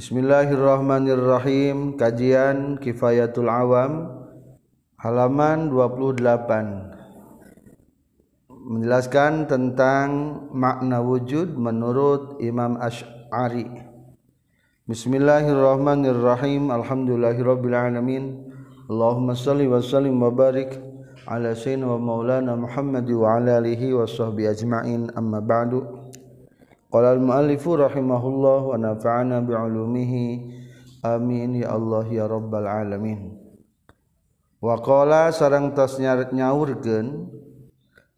Bismillahirrahmanirrahim. Kajian Kifayatul Awam Halaman 28 Menjelaskan tentang makna wujud menurut Imam Ash'ari. Bismillahirrahmanirrahim. Alhamdulillahirrabbilalamin Allahumma salli wa sallim wa barik ala sayyidina wa maulana Muhammad wa ala alihi wa sahbihi ajma'in. Amma ba'du Qala al-mu'allifu rahimahullah wa nafa'ana bi'ulumihi. Amin ya Allah ya rabbal alamin. Wa qala sareng tos nyaurkeun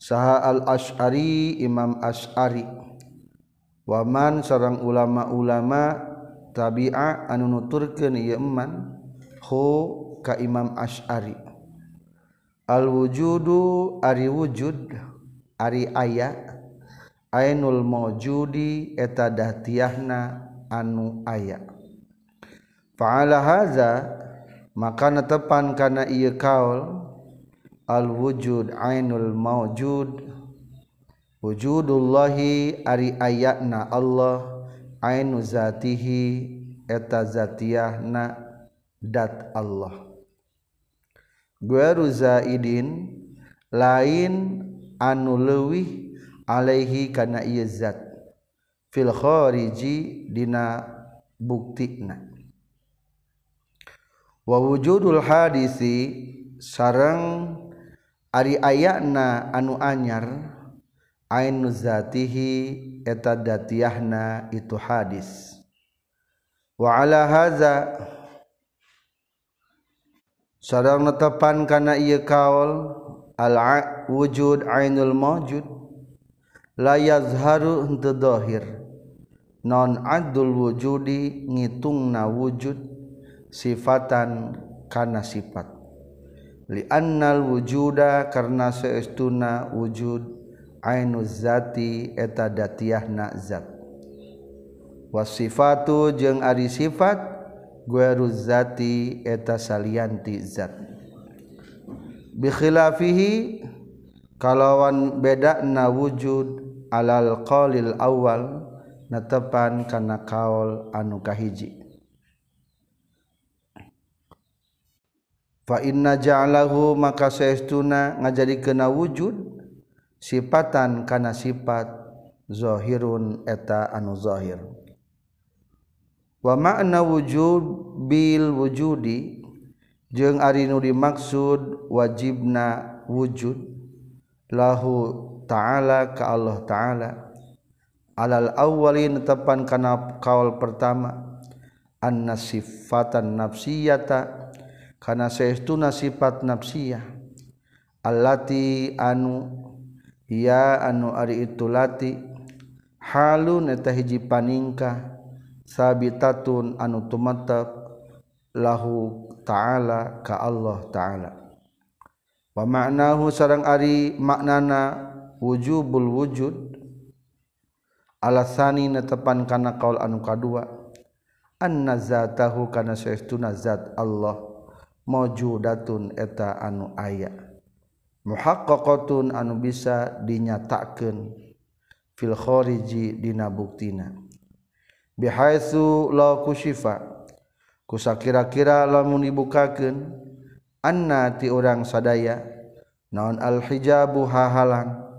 saha al-Asy'ari Imam Asy'ari. Wa man sareng ulama-ulama tabi'a anu nuturkeun ieu man hu ka Imam Asy'ari. Al-wujudu ari wujud ari aya ainul maujudi eta dahtiahna anu aya. Fa'ala haza maka netepan kana ieu kaul al wujud ainul maujud. Wujudullahi ari ayatna Allah ainu zatihi eta zatiahna dat Allah. Gweru zaidin lain anu leuwih Alaihi kana zat. Fil khariji dina buktina. Wa wujudul hadisi sarang ari ayana anu anyar ainu zatihi eta datiahna itu hadis. Wa ala haza sarang netepan kana ieu kaul al wujud ainul mawjud. layazharu teu dhahir non adul wujudi ngitungna wujud sifatan kana sifat. Li annal wujuda karna saestuna wujud ainu zati eta datiahna zat. Wasifatu jeung ari sifat gueru zati eta salianti zat. Bikhilafihi kalawan beda na wujud alal qalil awal natepan kana kaol anu kahiji. Fa inna ja'alahu maka saestuna ngajadikeuna wujud sifatan kana sifat zahirun eta anu zahir wa makna wujud bil wujudi jeung ari nu dimaksud wajibna wujud lahu ta'ala ka Allah ta'ala. Alal awwalin tepan kana kaul pertama. Anna sifatan nafsiyata kana saestuna sifat nafsiyah. Allati anu ya anu ari itu lati halun eta hiji paningkah sabitatun anu tumatap lahu ta'ala ka Allah ta'ala. Wa ma'nahu sarang ari maknana wujubul wujud alasani netepan kana kaul anu kadua anna zatahu kana saestuna zat Allah maujudatun eta anu aya. Muhaqqaqatun anu bisa dinyatakeun fil khariji dina buktina. Bihaitsu la kusyifa kusakira-kira lamun dibukakeun anna ti urang sadaya naon al hijabu hahalang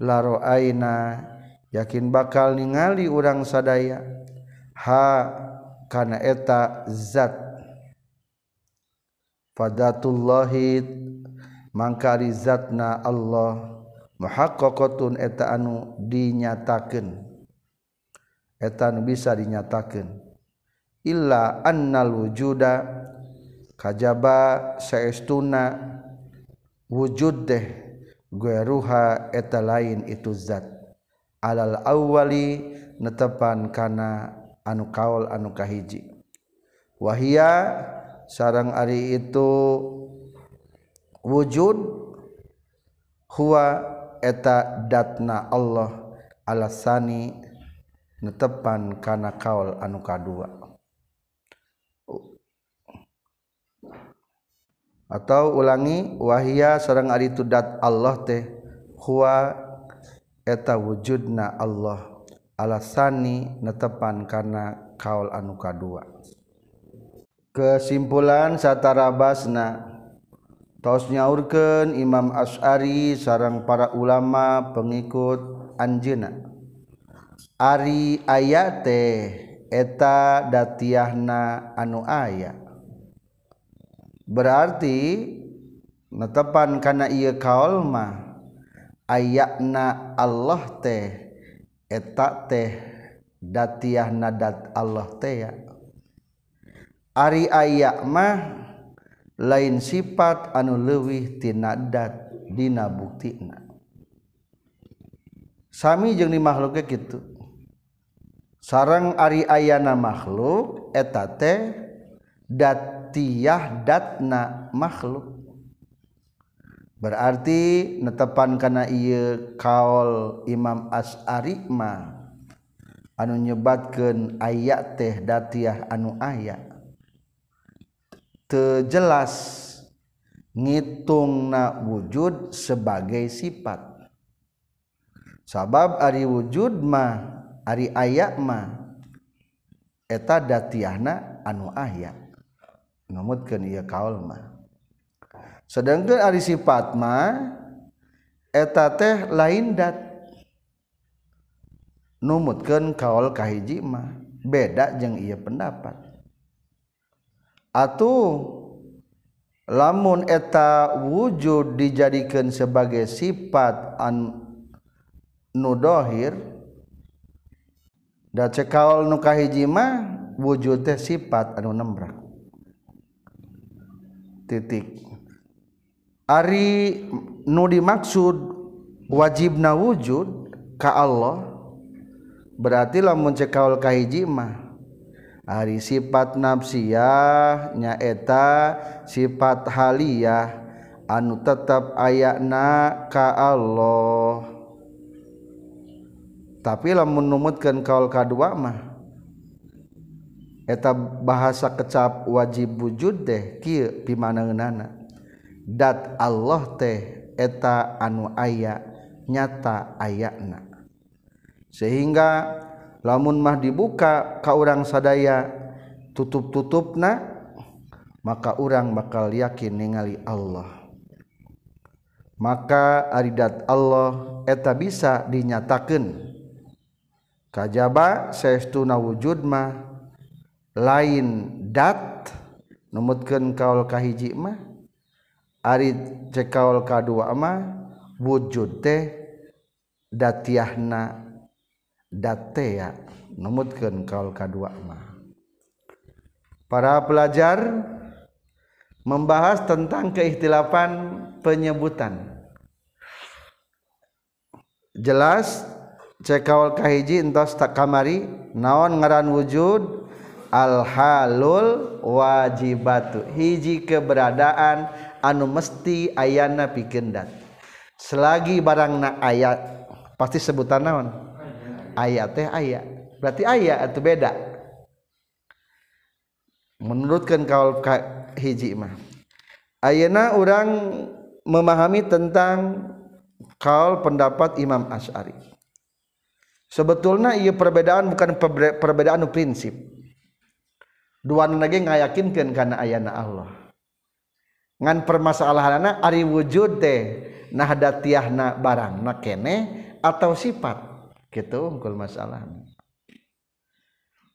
laro aina. Yakin bakal ningali urang sadaya. Ha kana eta zat. Padatullahi mangkari zatna Allah. Muhaqqaqatun eta anu dinyatakeun. Eta anu bisa dinyatakeun. Illa annal wujuda. Kajaba saestuna wujud deh. gueruha eta lain itu zat. Alal awwali netepan kana anu kaol anu kahiji. Wahia sarang ari itu wujud huwa eta datna Allah alasani netepan kana kaol anu kadua. atau ulangi wahia sareng ari tudat Allah teh huwa eta wujudna Allah alasani netepan kana kaul anu kadua. Kesimpulan satara basna tos nyaurkeun Imam Asy'ari sareng para ulama pengikut anjeuna ari ayat teh eta datiahna anu aya. berarti netepan karena ia kaolma ayakna Allah teh etak teh datiah nadat Allah teh ya. Ari ayak mah lain sifat anu leuwih tinadat dina buktina. Sami jeung di makhluknya gitu sarang ari ayana makhluk eta teh dat datiyah datna makhluk. Berarti netepan kana ieu kaol Imam asarima anu nyebatkeun ayat teh datiah anu aya. Teu jelas ngitungna wujud sebagai sifat. Sabab ari wujud mah ari aya mah eta datiahna anu aya. numutkeun ieu kaul mah. Sedangkan ari sifat mah eta teh lain dat. Numutkeun kaul kahiji mah beda jeung ieu pendapat. Atuh lamun eta wujud dijadikan sebagai sifat an nudohir da cekaul nukahiji mah wujud teh sifat anu nembrak titik. Ari nu dimaksud wajibna wujud ka Allah berarti lamun cekaul kahiji mah Ari sifat nafsiyah nyaeta sifat haliyah anu tetap ayakna ka Allah. Tapi lamun numutkeun kaul kadua mah eta bahasa kecap wajib wujud deh kieu pimanengeunana dat Allah teh eta anu aya nyata ayana. Sehingga lamun mah dibuka ka urang sadaya tutup-tutupna maka orang bakal yakin ningali Allah. Maka aridat Allah eta bisa dinyatakan kajaba saestuna wujud mah lain dat numutkeun kaul kahiji mah ari cek kaul kadua mah wujud teh datiahna datea numutkeun kaul kadua mah. Para pelajar membahas tentang keihtilapan penyebutan. Jelas cek kaul kahiji entos tak kamari naon ngaran wujud alhalul wajibatu. Hiji keberadaan anu mesti ayana pikendat. Selagi barangna ayat pasti sebutan naon? Ayat teh ayat berarti ayat atau beda. Menurutkan kaul hiji mah. Ayana orang memahami tentang kaul pendapat Imam Ash'ari sebetulnya ia perbedaan bukan perbedaan prinsip. Dua lagi ngayakinkan karena ayana Allah. Permasalahan Ari wujud deh nahdatiahna barang nakene atau sifat. Gitu unggul masalah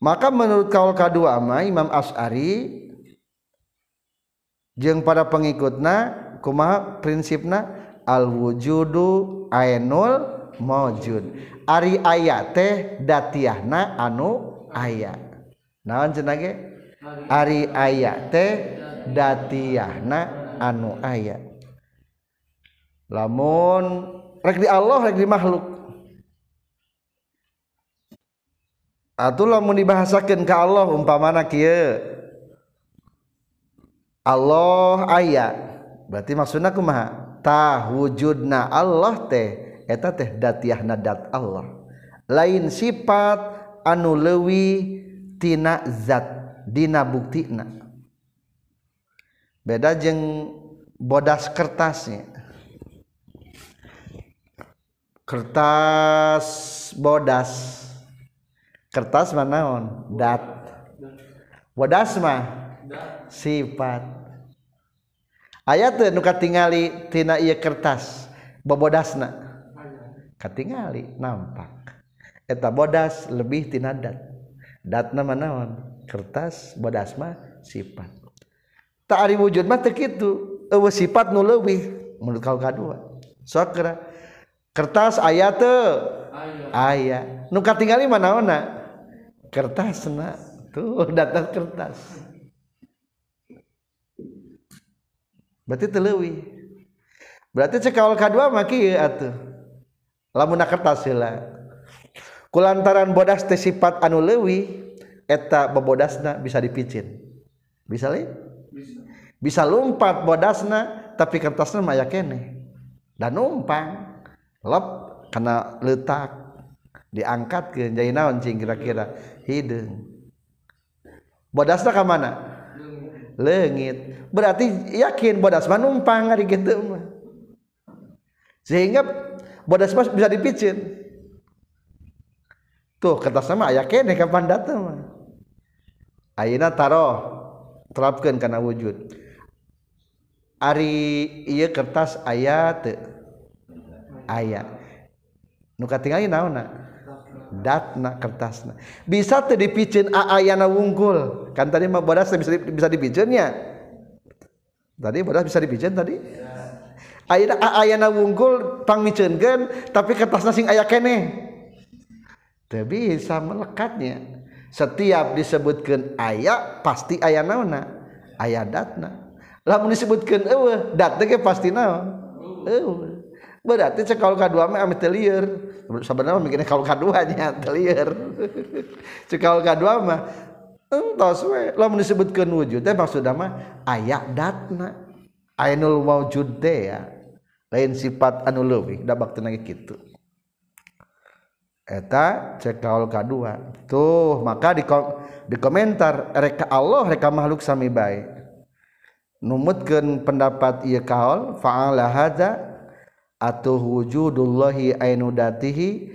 maka menurut kaul K2 ama Imam Asy'ari jeung pada pengikutna kumaha prinsipna? Al-wujudu ainul mawjud ari ayat teh datiahna anu aya. Naon cenah Ari aya teh datiahna anu aya. Lamun rek di Allah rek di makhluk. Atuh lamun dibahasakeun ka Allah umpamana kieu? Allah aya. Berarti maksudna kumaha? Ta wujudna Allah teh eta teh datiahna dat Allah. Lain sifat anu leuwih tina zat. dina buktina. Beda jeng bodas kertasnya. Kertas bodas. Kertas manaon dat. Bodas mah sifat. Ayat nuka tingali tina iya kertas bobodasna. Katingali nampak. Eta bodas lebih tina dat. Datna manaon kertas bodasma sifat. Ta'ari wujud mah tekitu ewe sifat nu leuwih menurut kau kadua. Sokra kertas ayat teu. Aya. Nu katingali kertas na tuh datang kertas. Berarti telewi. berarti cek kedua maki ya kieu atuh. Lamun kertas sila. kulantaran bodas te sifat anu eta bebodasna bisa dipicit bisa li? bisa, bisa lompat bodasna tapi kertasna maya kene. Dan numpang lep karena letak diangkat ke jadi naon cing kira-kira? Hidung bodasna ke mana? Lengit berarti yakin bodas mah numpang hari gitu mah. Sehingga bodas mah bisa dipicin. Tuh kertasna mah aya kene kapan datang mah. Ayeuna taruh terapkan karena wujud. Ari iya kertas ayat ayat nuka tinggalin naona datna kertasna. Bisa tuh dipicin ayana wungkul. Kan tadi mah bodas bisa bisa dipicinnya tadi bodas bisa dipicin tadi? Ayana ayana wungkul pang tapi kertasna sing aya kene teu bisa melekatnya setiap disebutkan ayat pasti ayat naona ayat datna. Lamun disebutkan eueuh datna ge pasti naon? Eueuh. Berarti cek kalau kadua mah amit telieur sebenarnya mikirnya kalau kadua nya telieur cek kalau kadua mah entos we. Lamun disebutkan wujud teh maksudna mah ayat datna. Ainul wujud teh ya. Lain sifat anu leuwih da bakti kitu. eta cek kaul kadua tuh maka di kom di komentar reka Allah reka makhluk sami baik. Numutkeun pendapat ieu kaul fa'ala hadza atuh wujudullahi ainu datihi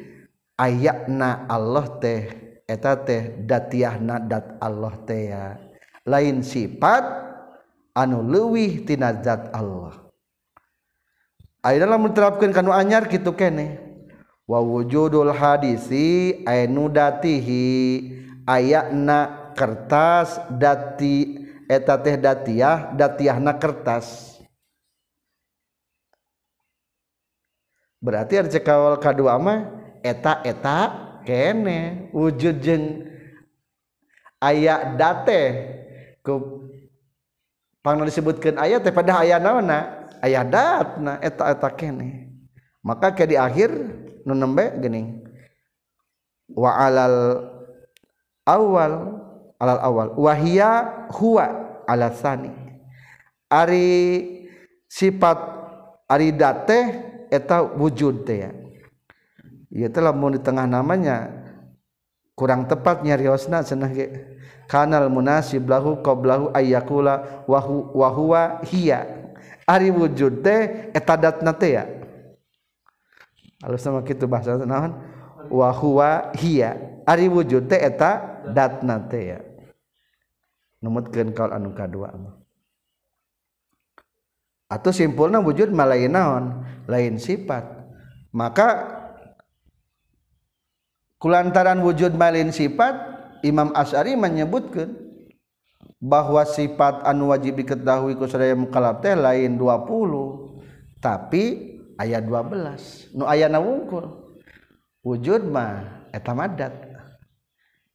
ayakna Allah teh eta teh datiahna dat Allah teh ya. Lain sifat anu leuwih tina zat Allah. Ayeuna lamun terapkeun kanu anyar kitu keneh. wa wujudul hadisi ainu datihi ayakna kertas dati eta teh datiah datiahna kertas. Berarti ada cekawal kadua mah eta eta kene. Wujud jeung ayak date. Ku pangna disebutkan aya teh pada aya naonna aya datna eta eta kene. Maka ke di akhir nu nembe gening wa alal awal alal awal. Wahia huwa alasani ari sifat ari date eta wujud teh ya. Ieu teh lamun di tengah namanya kurang tepat nyariosna cenah ge. Kanal munasib lahu qablahu ayyakula wa huwa hiya. Ari wujud teh eta datna teh ya. alus sama kitu bahasa naon? Wa huwa hiya. Ari wujud teh eta datna teh ya. Numutkeun kaul anu kadua mah. Atau simpulna wujud malain naon? Lain sifat. Maka kulantaran wujud malin sifat Imam Asy'ari menyebutkan bahwa sifat anu wajib diketahui ku sadaya mukallaf teh lain 20 tapi ayat 12 nu ayana wungkul wujud mah eta madat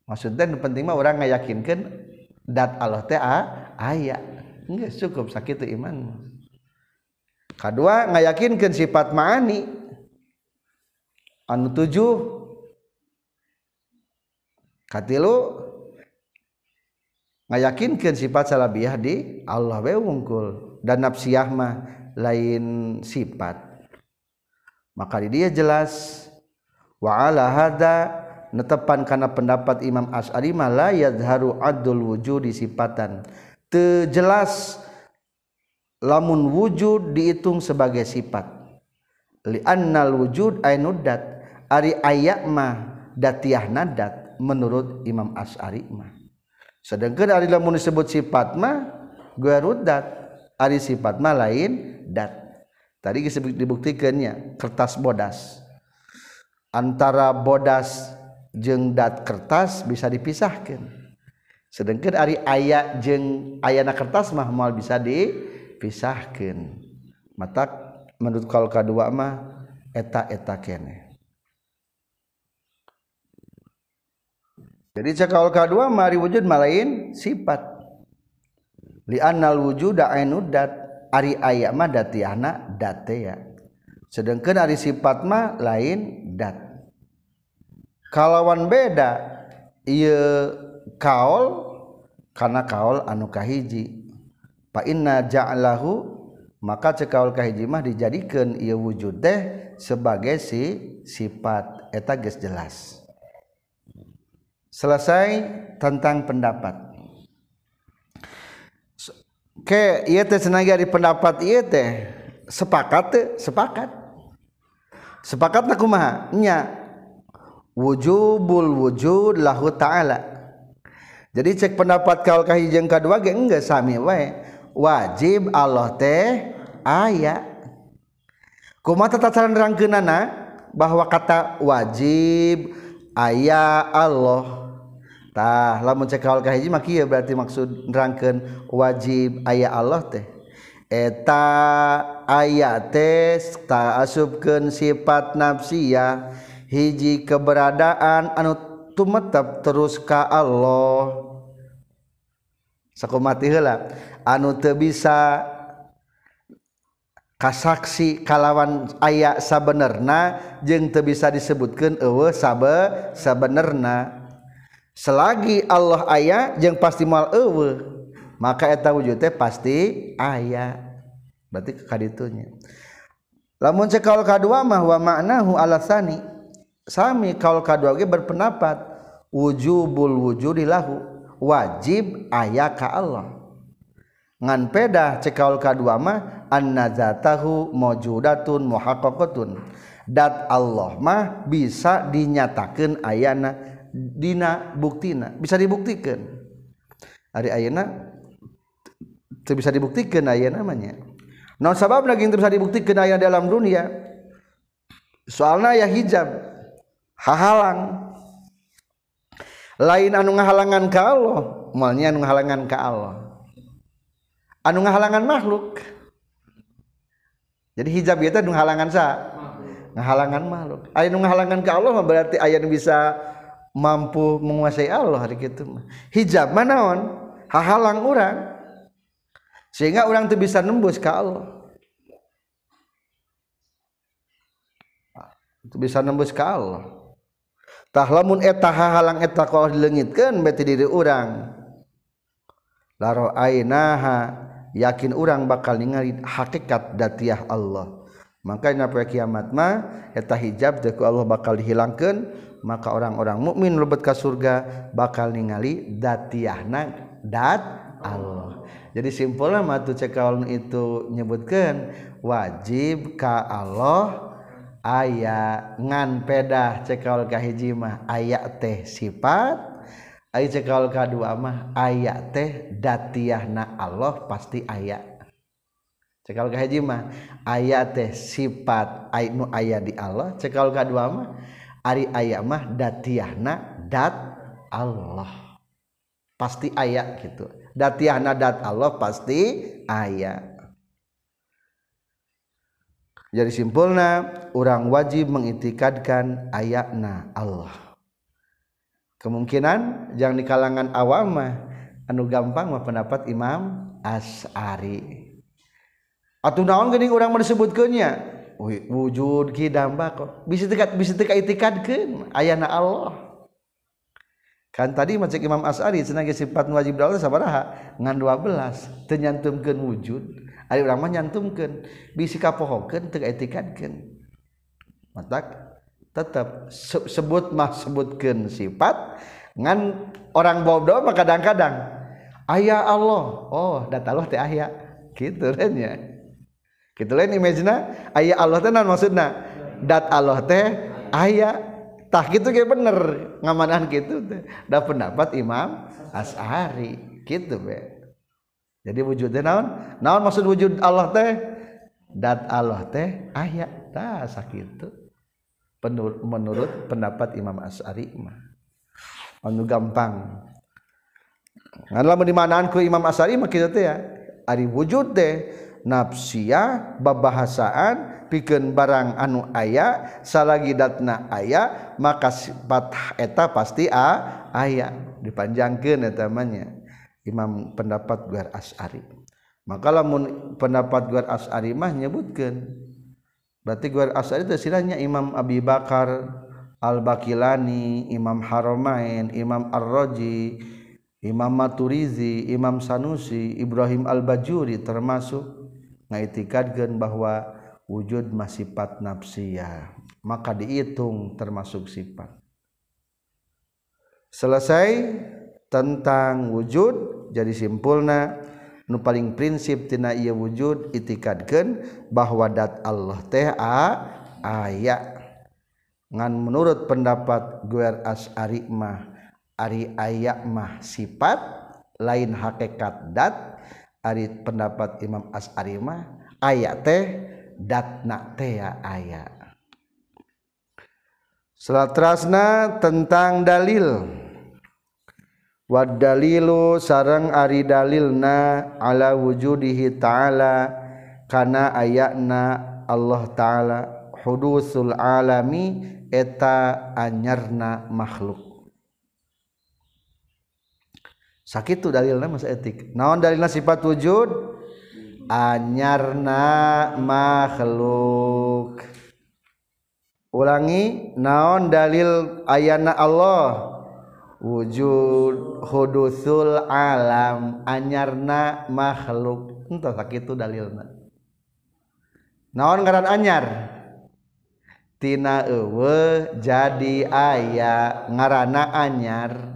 maksudnya nu penting mah orang ngayakinkan dat Allah teh aya. Enggak cukup sakit iman kedua ngayakinkan sifat maani. Anu tujuh. Katilu ngayakinkan sifat salabiah di Allah we wungkul. Dan nafsiyah mah lain sifat. Maka di dia jelas wa ala hada netepan karena pendapat Imam As'ari la yadharu adul wujud disipatan tejelas lamun wujud dihitung sebagai sifat. Li annal wujud ainudat ari ayak mah datiah nadat menurut Imam As'arimah sedangkan Arilah disebut sifatmah gue rudat Ari sifatmah lain dat tadi dibuktikannya kertas bodas. Antara bodas jeng dat kertas bisa dipisahkan. Sedangkan Ari ayat jeng ayana kertas mah mal bisa dipisahkan. Mata menurut kalau kedua mah eta eta kene. Jadi cekal kedua mari wujud malain sifat. Li annal wujuda ainudat Ari aya mah datiana datea sedangkan Ari sifat mah lain dat. Kalawan beda ieu kaol karena kaol anu kahiji. Fa inna ja'alahu maka cekaul kahiji mah dijadikan ia wujud teh sebagai si sifat. Eta geus jelas. Selesai tentang pendapat. ke ieu teh cenah di pendapat ieu teh. Sepakat te, sepakat. Sepakat na kumaha? Nya wujubul wujud lahu ta'ala. Jadi cek pendapat kaul ka hiji jeung kadua ge enggak sami wae. Wajib Allah teh aya. Kumaha tata cara nerangkeunana? Bahwa kata wajib aya Allah. tah lamun cek kaul kahiji mah kieu berarti maksud nerangkeun wajib aya Allah teh. Eta aya teh ta asupkeun sifat nafsiyah hiji keberadaan anu tumetep terus ka Allah. Sakumati heula anu teu bisa kasaksi kalawan aya sabenerna jeung teu bisa disebutkeun eueuh sabe sabenerna. selagi Allah ayah yang pasti mal ewe maka eta wujudnya pasti ayah. Berarti kaditunya lamun cekal kadua mah wa maknahu alasani sami kaul kadua ge berpendapat wujubul wujudilahu wajib ayah ka Allah. Ngan peda cekaul kadua mah annazatahu mawjudatun muhaqqaqatun. Dat Allah mah bisa dinyatakeun ayana dina buktina bisa dibuktikan. Hari ayana itu bisa dibuktikan ayah namanya. Non sabab lagi bisa dibuktikan ayah dalam dunia? Soalnya ya hijab hahalang. Lain anu ngahalangan ke Allah malnya anu ngahalangan ke Allah. Anu ngahalangan makhluk. Jadi hijab itu anu halangan sa ngahalangan makhluk. Ayat anu ngahalangan ke Allah berarti ayat bisa mampu menguasai Allah hari gitu hijab manaon hahalang orang sehingga orang tuh bisa nembus ke Allah. Itu bisa nembus ke Allah. Tah lamun eta hahalang eta kalau dilengitkan beti diri orang laro ainaha yakin orang bakal ningali hakikat datiah Allah. Makanya pada kiamat mah eta hijab deku Allah bakal dihilangkan maka orang-orang mukmin lebet ke surga bakal ningali datiahna dat Allah jadi simpulnya matu cekawal itu nyebutkan wajib ka Allah aya ngan pedah cekawal kahiji mah aya teh sifat Ayo cekal kadua mah ayat teh datiahna Allah pasti aya Cekal kahiji mah ayat teh sifat ayat nu di Allah. Cekal kadua mah aya mah datiahna dat Allah. Pasti ayat gitu. Datiahna dat Allah pasti ayat jadi simpulna orang wajib mengitikadkan ayatna Allah. Kemungkinan jangan di kalangan awam anu gampang mah pendapat Imam As'ari atau naon geuning urang disebutkeunnya wujud kidamba kok. Bisa dekat bisa dekat itikadkeun ayana Allah. Kan tadi macam Imam As'ari cenah sifat wajib Allah sabaraha? Ngan 12 teu nyantumkeun wujud. Ari urang mah nyantumkeun. Bisi kapohokeun teu itikadkeun matak tetap sebut mah sebutkeun sifat ngan orang bodoh mah kadang-kadang ayah Allah. Oh datalah teh aya gitu kan ya gitu lain imajina ayah Allah teh non maksudna? Dat Allah teh ayah. Tak gitu kayak bener ngamanan gitu dah pendapat Imam As'ari gitu be. Jadi wujudnya naon? Naon maksud wujud Allah teh? Dat Allah teh ayat dah sakit menurut pendapat Imam As'ari mah. Anu gampang. Ngan di manaanku Imam As'ari mah kitu teh ya. Ari wujud teh nafsiah babahasaan piken barang anu aya salagidatna aya maka sifat eta pasti a aya. Dipanjangkan namanya Imam pendapat Guar As'ari. Maka lamun pendapat Guar As'ari mah nyebutkan berarti Guar As'ari itu silahnya Imam Abi Bakar Al-Bakilani, Imam Haramain, Imam Ar-Raji, Imam Maturizi, Imam Sanusi, Ibrahim Al-Bajuri termasuk. ngaitikadkeun bahwa wujud mah sifat nafsiyah. Maka dihitung termasuk sifat. Selesai tentang wujud jadi simpulna nu paling prinsip tina iya wujud itikadkan bahwa dat Allah teh a aya. Ngan menurut pendapat Guer As'ari mah ari aya mah sifat lain hakikat dat ari pendapat Imam As'ari mah ayat teh datna tea aya. Selatrasna tentang dalil. Wad dalilu sarang ari dalilna ala wujudihi ta'ala kana ayatna Allah ta'ala hudusul alami eta anyarna makhluk sakit dalilnya masa etik. Naon dalilnya sifat wujud? Anyarna makhluk. Ulangi naon dalil ayana Allah? Wujud hudusul alam anyarna makhluk. Entah sakit dalilnya. Naon ngaran anyar? Tina ewe jadi ayah ngarana anyar.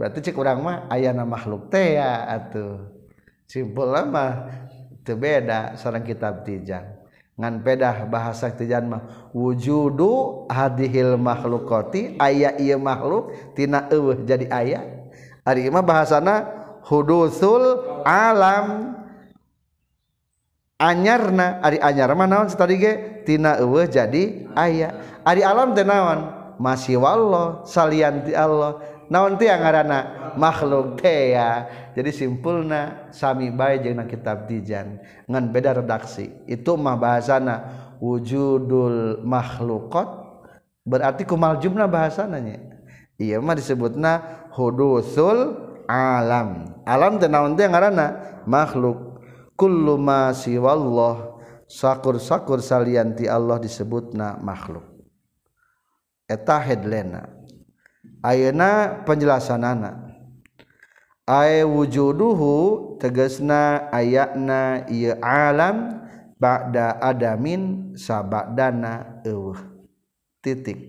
Berarti cek urang mah ayana makhluk teh ya atuh. Simpul lama beda seorang kitab tijang ngan pedah bahasa tijan mah wujudu hadhil makhlukati aya ieu makhluk tina eueuh jadi aya. Ari mah bahasana hudusul alam. Anyarna ari anyar mah naon tadi ge? Tina eueuh jadi aya. Ari alam teh masih wallah salian ti Allah naon teh ngaranna makhluk teh ya. Jadi simpulna sami bae jeung kitab tijan. Ngan beda redaksi. Itu mah bahasana wujudul makhluqat berarti kumal jumlah iya mah disebutna hudusul alam. Alam teh naon teh ngaranna makhluk. Kullu ma siwallah. Sakur-sakur salianti Allah disebutna makhluk. Eta headlena ayeuna penjelasan anak ay wujuduhu tegesna ayana ia alam ba'da adamin sabadana eueuh. Titik.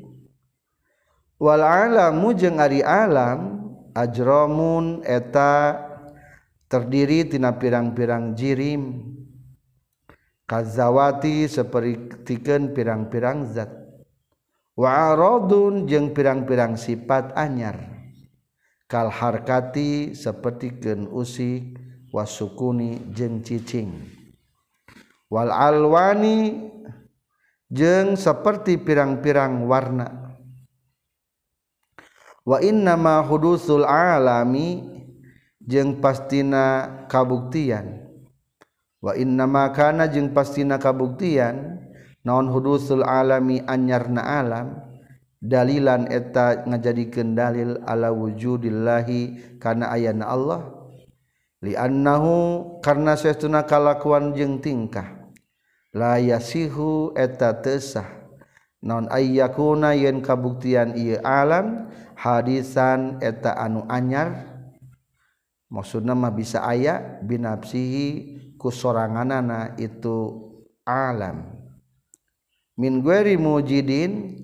Wal alamu jeung ari alam ajramun eta terdiri tina pirang-pirang jirim. Kazawati sapertikeun pirang-pirang zat. warodun jeung pirang-pirang sifat anyar. Kal harkati seperti gen usik wasukuni jeung cicing. Wal alwani jeung seperti pirang-pirang warna. Wa innama hudusul alami jeung pastina kabuktian. Wa innama kana jeung pastina kabuktian. naon hudusul alami anyarna alam? Dalilan eta ngajadikeun dalil ala wujudillahi kana ayana Allah? Liannahu karna saestuna kalakuan jeung tingkah la yasihu eta tesah non ayyakuna yen kabuktian ieu alam hadisan eta anu anyar? Maksudna mah bisa aya binafsihi kusoranganana itu alam. min gueri mujidin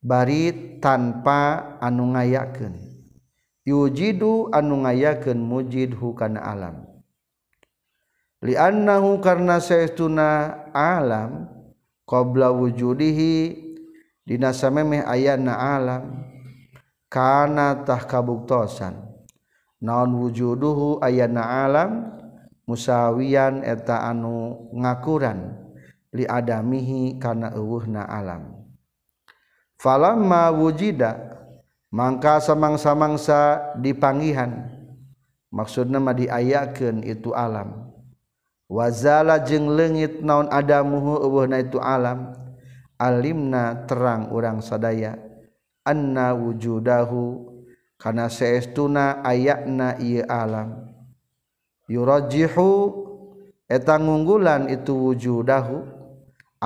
bari tanpa anu ngayakeun. Yujidu anu ngayakeun mujid hukana alam. Li annahu karna saestuna alam qabla wujudihi dina samemeh ayana alam kana tah kabuktosan. Naon wujuduhu ayana alam musawian eta anu ngakuran. liadamihi kana eueuhna alam. Falamma wujida mangka samangsa-mangsa dipangihan maksudna mah diayakeun itu alam. Wazala jeung leungit naon adamuhu eueuhna itu alam. Alimna terang urang sadaya anna wujudahu kana saestuna ayatna ieu alam. Yurajihu eta ngunggulan itu wujudahu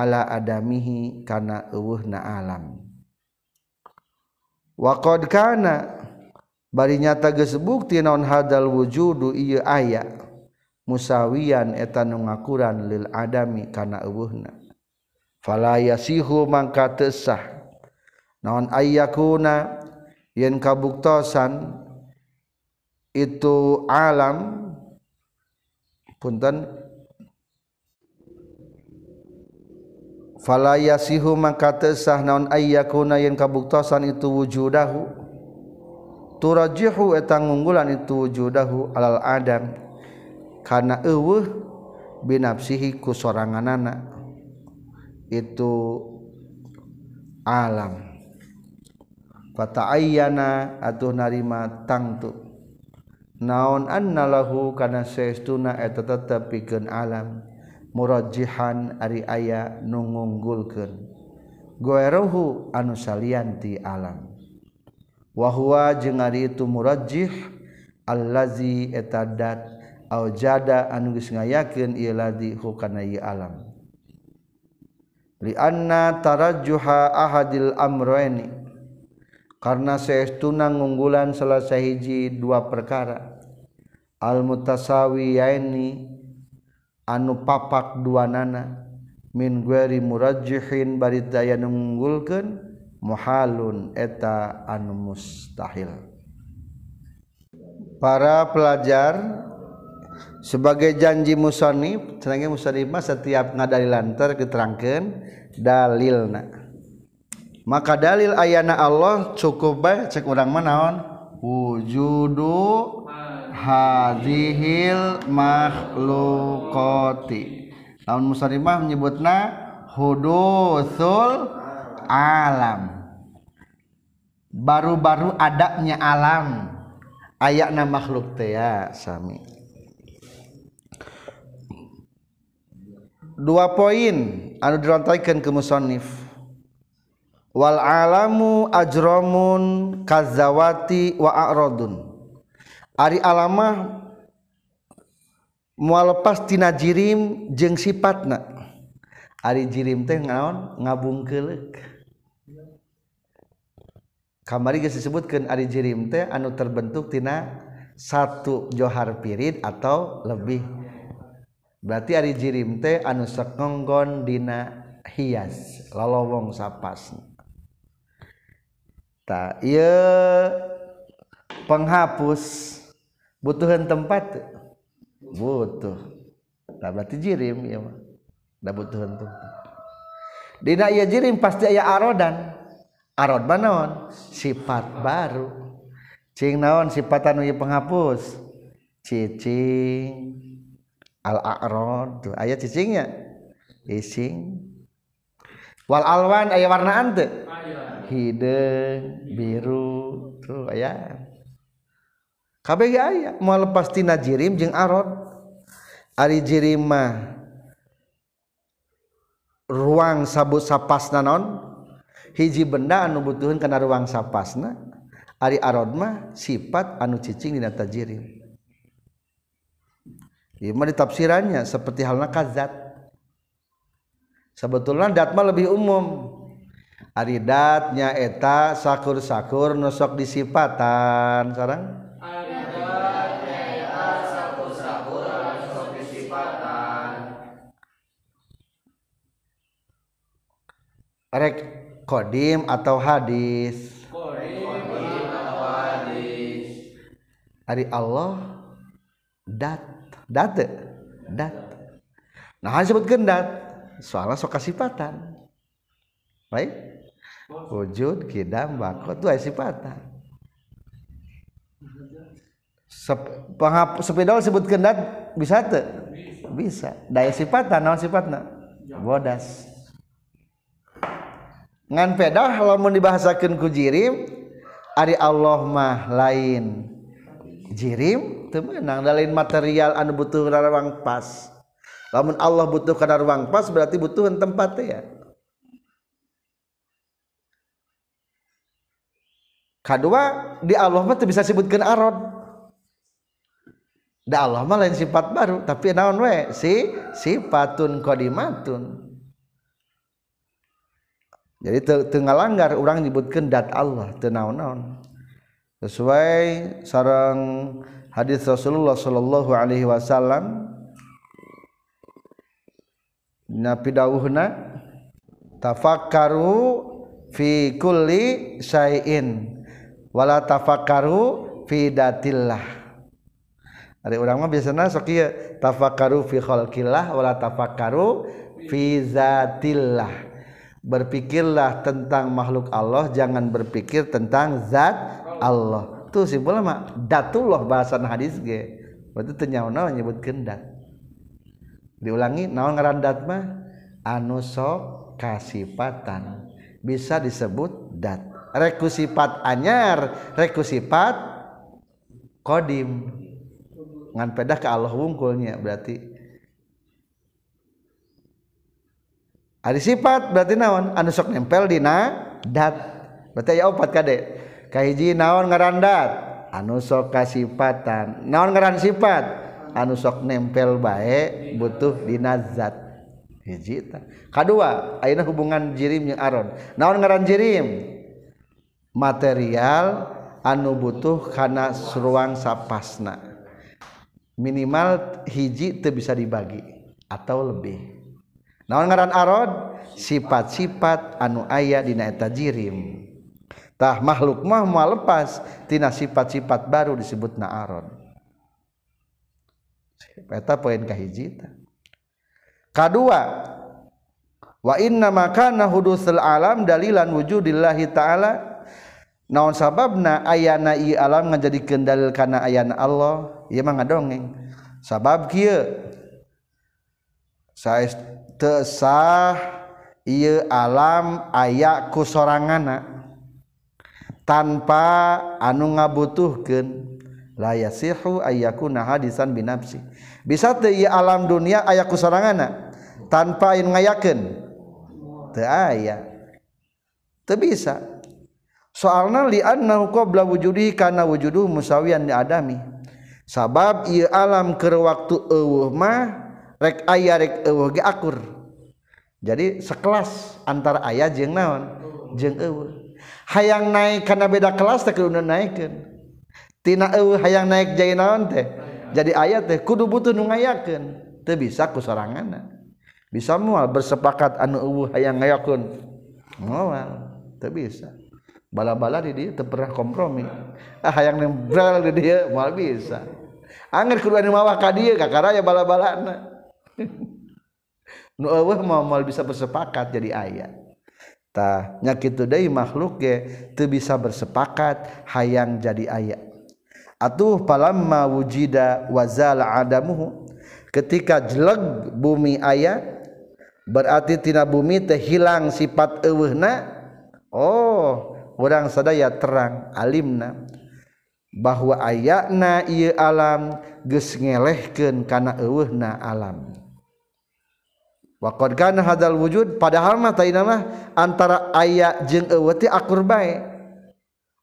ala adamihi kana eueuhna alam. Waqad kana bari nyata geus bukti naon hadal wujudu ieu aya musawian eta nu ngakuran lil adami kana eueuhna. Fala yasihu mangka tesah naon ayyakuna yen kabuktosan itu alam punten falayasihu maka tesah naon ayyakuna yen kabuktosan itu wujudahu. Turajihu eta ngunggulan itu wujudahu alal adam. Kana eueuh binafsihi ku soranganana itu alam. Fata'ayyana atuh narima tangtu. Naon annalahu kana saestuna eta tetep pikeun alam. murajjihan ari aya nu ngunggulkeun. Goerohu anu salianti alam. Wahwa jeung ari itu murajjih allazi eta dat au jada anu geus ngayakeun ieu ladzi hukana ieu alam. Li anna tarajjuha ahadil amraini karena saestuna ngunggulan salah sahiji dua perkara. Al mutasawiyaini anu papak dua nana min gueri murajihin bari daya nunggulkeun muhalun eta anu mustahil. Para pelajar sebagai janji musonib tenangnya musonib mah setiap ngadalilan terketerangkan dalilna. Maka dalil ayana Allah cukup baik cek orang menaon wujudu hadhil makhlukoti tahun musarimah menyebutna hudusul alam. Baru-baru adanya alam. Ayakna makhluk teh ya sami. Dua poin anu dirontaikan ke musonif Wal alamu ajromun kazawati warodun Ari alamah mual lepas jirim jeung sifatna Ari jirim teh ngaon ngabung kelek kamari geus disebutkeun ari jirim teh anu terbentuk tina satu johar pirid atau lebih. Berarti ari jirim teh anu sekonggon dina hias lalowong sapasna. Ta ieu penghapus. butuhan tempat? Butuh. Nah berarti jirim ya mah. Da butuhan tempat. Dina ieu jirim pasti aya arodan. Arod manaon sifat baru. Cing naon? Sifat anu penghapus. Cicing. Al arod aya cicingnya ising. Wal alwan aya warnaan teu hideung biru. Tuh aya. kabeh aya mau lepas tina jirim jeung arad ari jirim mah ruang sabut sapasna non hiji benda anu butuhin kana ruang sapasna. Ari arad mah sifat anu cicing dina tajirim Ieu mah ditafsirannya seperti halna kazat. Sebetulnya dat mah lebih umum. Ari datnya eta sakur-sakur nusok disipatan sarang rek kodim atau hadis? Ari Allah dat dat. Dat. Nah disebut gendat soalnya sok kasipatan. Baik? Wujud kidam bako itu sifatan sepeda sebut kendat bisa tuh bisa. Daya sifatan non sifatna bodas ngan pedah lamun dibahasakan ku jirim ari Allah mah lain. Jirim temenang lain material anu butuh ruang pas. Lamun Allah butuh karena ruang pas berarti butuh tempat ya. Kedua di Allah mah bisa sebutkan arod. Da Allah mah lain sifat baru tapi naon we? Si sifatun qadimatun jadi tengah langgar orang nyebutkan dat Allah tenaon-naon sesuai sarang hadis Rasulullah sallallahu alaihi wasallam nabi dawuhna tafakkaru fi kulli syai'in wala tafakkaru fi datillah. Ari urang mah biasana sok ieu tafakkaru fi khalqillah wala tafakkaru fi zatillah. Berpikirlah tentang makhluk Allah jangan berpikir tentang zat Allah. Tuh simpulnya mah datullah bahasan hadis ge. Berarti teu nyaona nyebutkeun dat diulangi naon ngaran dat mah? Anu sok kasipatan. Bisa disebut dat. Rekusifat anyar rekusifat kodim. Ngan pedah ke Allah wungkulnya berarti Ari sifat berarti naon anu sok nempel dina dat. Berarti aya opat kade Kahiji naon ngaran dat? Anu sok kasifatan Naon ngaran sifat? Anu sok nempel bae butuh dina zat. Hiji ta. Kadua, ayeuna hubungan jirim jeung aron. Naon ngaran jirim? Material anu butuh kana ruang sapasna. Minimal hiji teu bisa dibagi atau lebih. naon ngaran arod? Sifat-sifat anu aya dina eta jirim. Tah makhluk mah moal lepas tina sifat-sifat baru disebutna arod. Eta poin kahiji kadua wa inna makana hudusul alam dalilan wujudillahi ta'ala. Naon sababna ayana i alam ngajadikeun dalil kana ayana Allah? Ieu mah ngadongeng. Sabab kieu? tesah ia alam aya ku sorangana. Tanpa anu ngabutuhkan layasihu ayyakuna hadisan binafsi. Bisa teu ieu alam dunia aya ku sorangana tanpa yang ngayakeun teu aya. Teu bisa. Soalna li annahu qabla wujudi kana wujudu musawian di adami. Sabab ieu alam keur waktu eueuh mah rek aya rek eueuh ge akur. Jadi sekelas antara ayah jeung naon? Jeung eueuh. Hayang naik karena beda kelas teh kudu naikeun tina eueuh hayang naik jadi naon teh? Jadi ayah teh kudu butuh nu ngayakeun. Teu bisa ku soranganna bisa moal bersepakat anu eueuh hayang ngayakeun. Moal teu bisa. Bala-bala di dia teu pernah kompromi. Ah hayang nembral di dia moal bisa. Angger kudu anu mawah ka dieu ka karaya bala-balana. nu eueuh mah bisa bersepakat jadi ayat tah nya kitu deui makhluk ge teu bisa bersepakat hayang jadi ayat atuh palamma wujida wazala adamuhu. Ketika jeleg bumi ayat berarti tina bumi teh hilang sifat eueuhna. Oh orang sadaya terang alimna. Bahwa ayatna ieu alam geus ngelehkeun kana eueuhna alam. Waqad kana hadal wujud padahal mah taina mah antara aya jeung eueuh teh akur bae.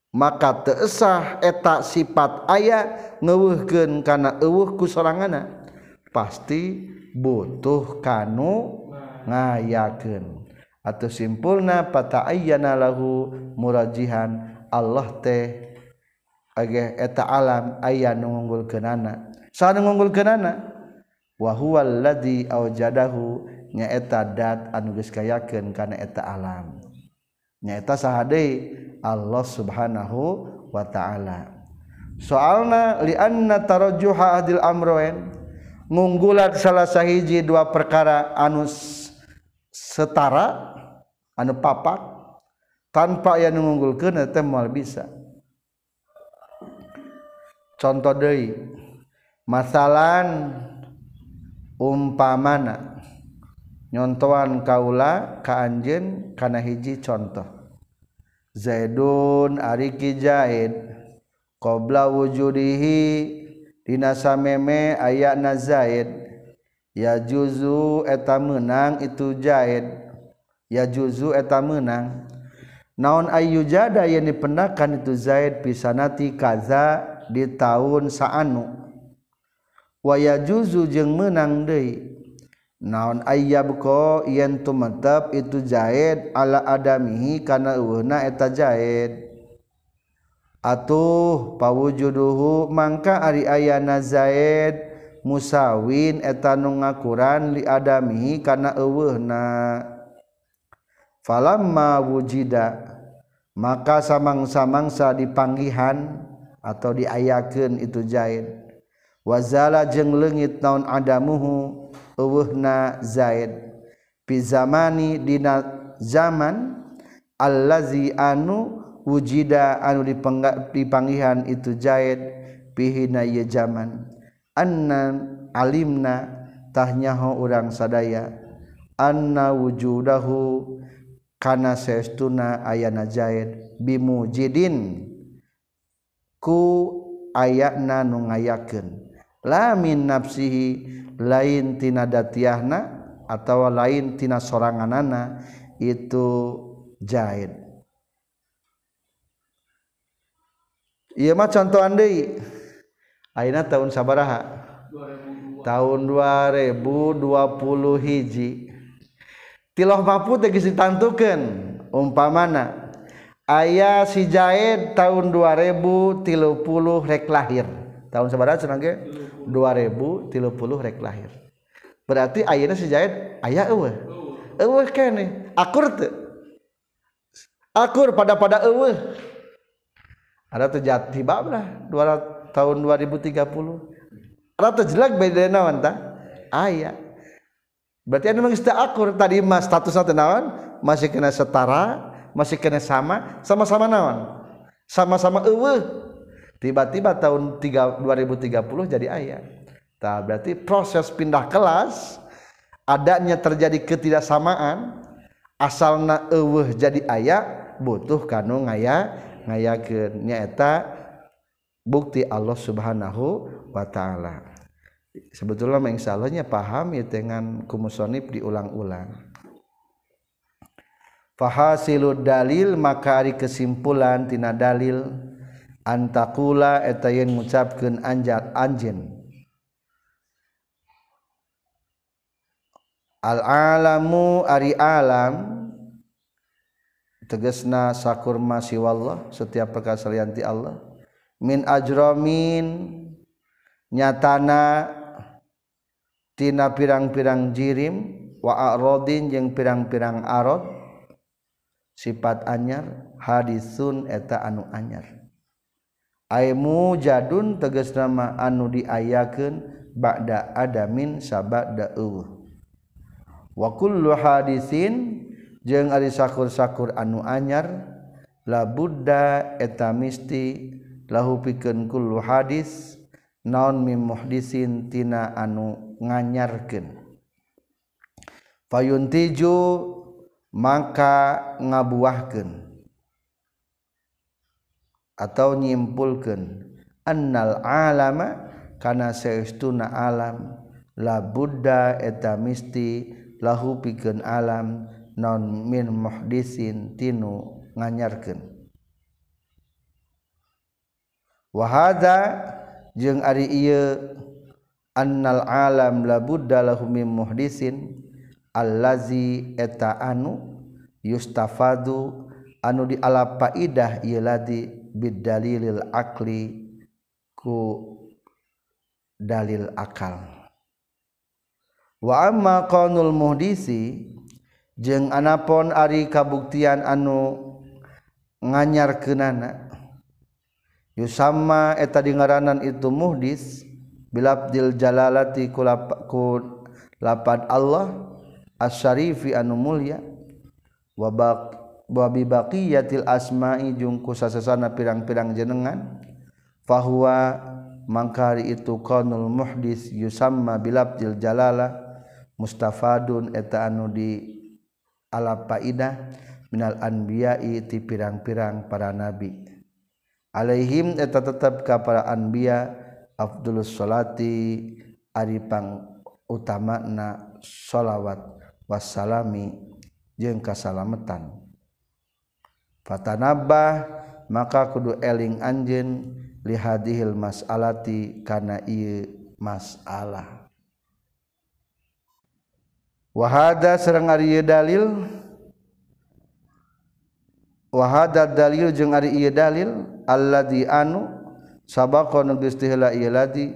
Maka teu esah eta sifat aya ngeuweuhkeun kana eueuh ku soranganna. Pasti butuh kanu ngayakeun. Atuh simpulna pata'ayyana lahu murajihan Allah teh ageh eta alam aya nu ngunggulkeunana. Sa nu ngunggulkeunana wa huwal ladzi awjadahu nyaeta dat anuges kayaken karena eta alam. Nyaeta sahade Allah subhanahu wa ta'ala. Soalna lianna tarajuha adil amroen ngunggulat salah sahiji dua perkara anu setara anu papak tanpa yang ngunggulkeun eta moal bisa. Contoh deui masalan umpamana. nyontoan kaula ka anjeun kana hiji contoh. Zaidun ariki Zaid qobla wujudihi dina sameme ayana Zaid. Ya juzu eta menang itu Zaid. Ya juzu eta menang naon ayu jada yang dipendakan itu Zaid pisanati kaza di tahun saanu. Waya juzu jeung menang deui. naon ayab ko yen tumetep itu Zaid ala adamihi kana uhna eta Zaid atuh pawujuduhu mangka ari ayana zaid musawin eta nu ngakuran li adamihi kana eueuhna. Falamma wujida maka samang-samangsa dipanggihan atau diayakeun itu Zaid wazala jeng lengit naon adamuhu uwuhna zaid. Pi zamani dina zaman allazi anu wujida anu dipanggihan itu zaid pihina ye zaman. Annan alimna tahnyaho urang sadaya. Anna wujudahu kana saestuna ayana zaid. Bimujidin ku ayana nu ngayakeun. lamin nafsihi lain tina datiahna atau lain tina soranganana itu jahid iya mah contoh andai. Akhirnya tahun sabaraha? 2002. tahun 2020 hiji. Tiloh papu tegis ditantukan umpamana. Ayah si jahid tahun 2030 rek lahir. Tahun sabaraha senangnya 2030 rek lahir. Berarti ayeuna si Zaid aya eueuh. Eueuh kene akur teu akur pada pada eueuh. Ada teu jati bablah 200 tahun 2030 ada teu jelek beda naon tah? Aya berarti anu geus akur tadi mah statusna teh naon? Masih kena setara masih kena sama sama-sama naon? Sama-sama eueuh tiba-tiba tahun 2030 jadi ayat tak berarti proses pindah kelas adanya terjadi ketidaksamaan asalna eueuh jadi ayat butuh kanu ngaya ngayakeun nyaeta bukti Allah Subhanahu wa taala. Sebetulnya insyaallah paham ya dengan kumusonib diulang-ulang. Fahasilud dalil maka ari kesimpulan tina dalil antakula eta yen ngucapkeun anjat anjeun. Al alamu ari alam tegesna sakurma siwallah setiap perkara salian ti Allah. Min ajramin nyatana tina pirang-pirang jirim wa arodin jeung pirang-pirang arod sifat anyar hadisun eta anu anyar. mu jadun teges nama anu diayaken bakda adamin sabat dauh wakul hadisin jeung ari sakur-sakur anu anyar la Buddha eta misti lahu pikeun kullu hadis naon mim muhdisin tina anu nganyarkeun. Fayuntiju maka ngabuahkeun. atau nyimpulkan annal alama kana saestuna alam la buddha eta misti lahu pikeun alam non min muhdisin tinu nganyarkeun. Wa hadza jeung ari ieu annal alam la buddha lahu min muhdisin allazi eta anu yustafadu anu dialap faidah ieu ladi. bidalilil akli ku dalil akal. Wa amma qanul muhdisi jeung anapon ari kabuktian anu nganyarkeunana yusama eta dingaranan itu muhdis bilabdil jalalati ku lapad Allah asyarifi anu mulia wa babi baqiyatil asma'i jungku sasasana pirang-pirang jenengan. Fahuwa mangkari itu qaulul muhdis yusamma bilabdil jalala. Mustafadun eta anu di ala faidah minal anbiya'i ti pirang-pirang para nabi. Alaihim eta tetap ka para anbiya afdulus salati ari pang utamana sholawat wassalami jeung kasalamatan fatanabah maka kudu eling anjen lihadihil mas'alati kana ieu masalah. Wahada sareng ari dalil? Wahada dalil jeung ari ieu dalil? Alladzi anu sabaqa nu geus ieu ladi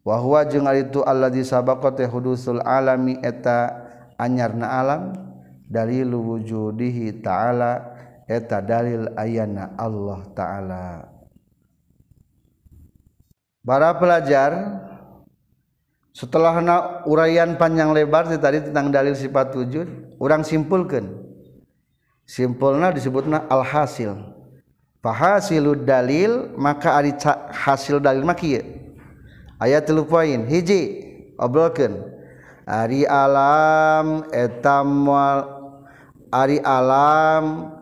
wa huwa jeung ari tu alladzi sabaqa teh hudusul alami eta anyarna alam. Dalil wujudihi ta'ala eta dalil ayana Allah ta'ala Para pelajar setelah na uraian panjang lebar tadi tentang dalil sifat wujud, orang simpulkan. Simpulna disebutna alhasil. Fahasilu dalil maka ari hasil dalil maki Ayat tilu poin. Hiji obrolkeun. Ari alam etam ari alam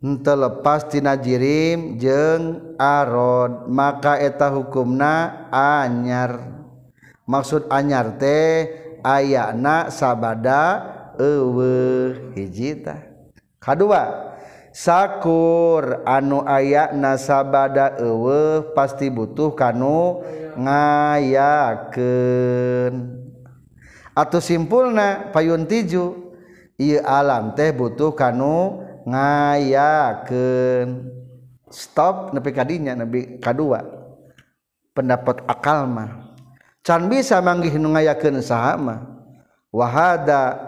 telepastina jirim jeng arod maka eta hukumna anyar. Maksud anyar teh ayana sabada ewe hijita kedua sakur anu ayak nasabada ewe pasti butuh kanu ngayaken atau simpulna payun tiju iya alam teh butuh kanu ngayakeun. Stop nepi ka dinya nepi kadua pendapat akal mah. Can bisa manggih nu ngayakeun saha mah? Wahada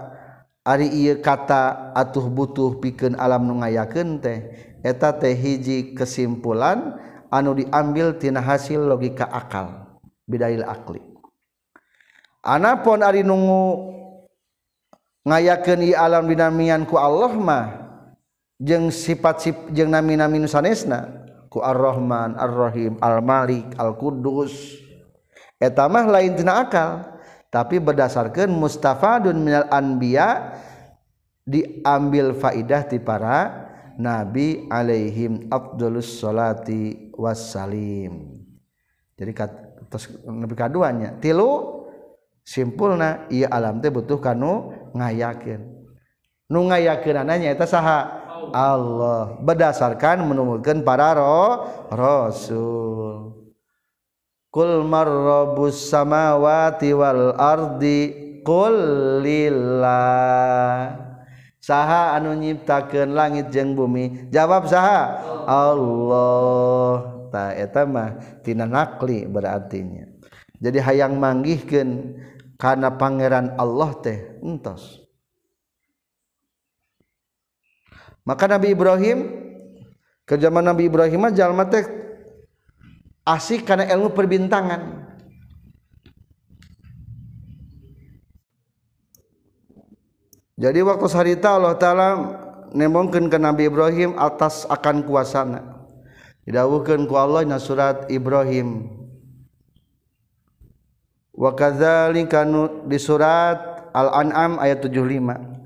ari ieu kata atuh butuh pikeun alam nu ngayakeun teh. Eta teh hiji kesimpulan anu diambil tina hasil logika akal. Bidail akli. Anapun ari nunggu ngayakeun ieu alam dinamian ku Allah mah jeung sifat-sifat jeung nami-nami nu sanesna ku Ar-Rahman, Ar-Rahim, Al-Malik, Al-Qudus eta mah lain tina akal tapi berdasarkan mustafadun minal anbiya diambil faidah ti para nabi alaihim afdalus salati wassalim. Jadi terus nabi kaduanya tilu simpulna ieu alam teh butuh kanu ngayakeun. Nu ngayakeunana nyaeta saha? Allah. Berdasarkan menumulkan para roh rasul. Kul marrabus samawati wal ardi Kul lillah. Saha anu nyiptakeun langit jeung bumi? Jawab saha. Allah. Ta eta mah tina nakli berartinya. Jadi hayang manggihkeun kana pangeran Allah teh entos. Maka Nabi Ibrahim ke zaman Nabi Ibrahim jalma teh asik karena ilmu perbintangan. Jadi waktu sarita Allah Ta'ala nemongkan ke Nabi Ibrahim atas akan kuasana. Didawuhkan ku Allah na surat Ibrahim. Wa kadzalika di surat Al-An'am ayat 75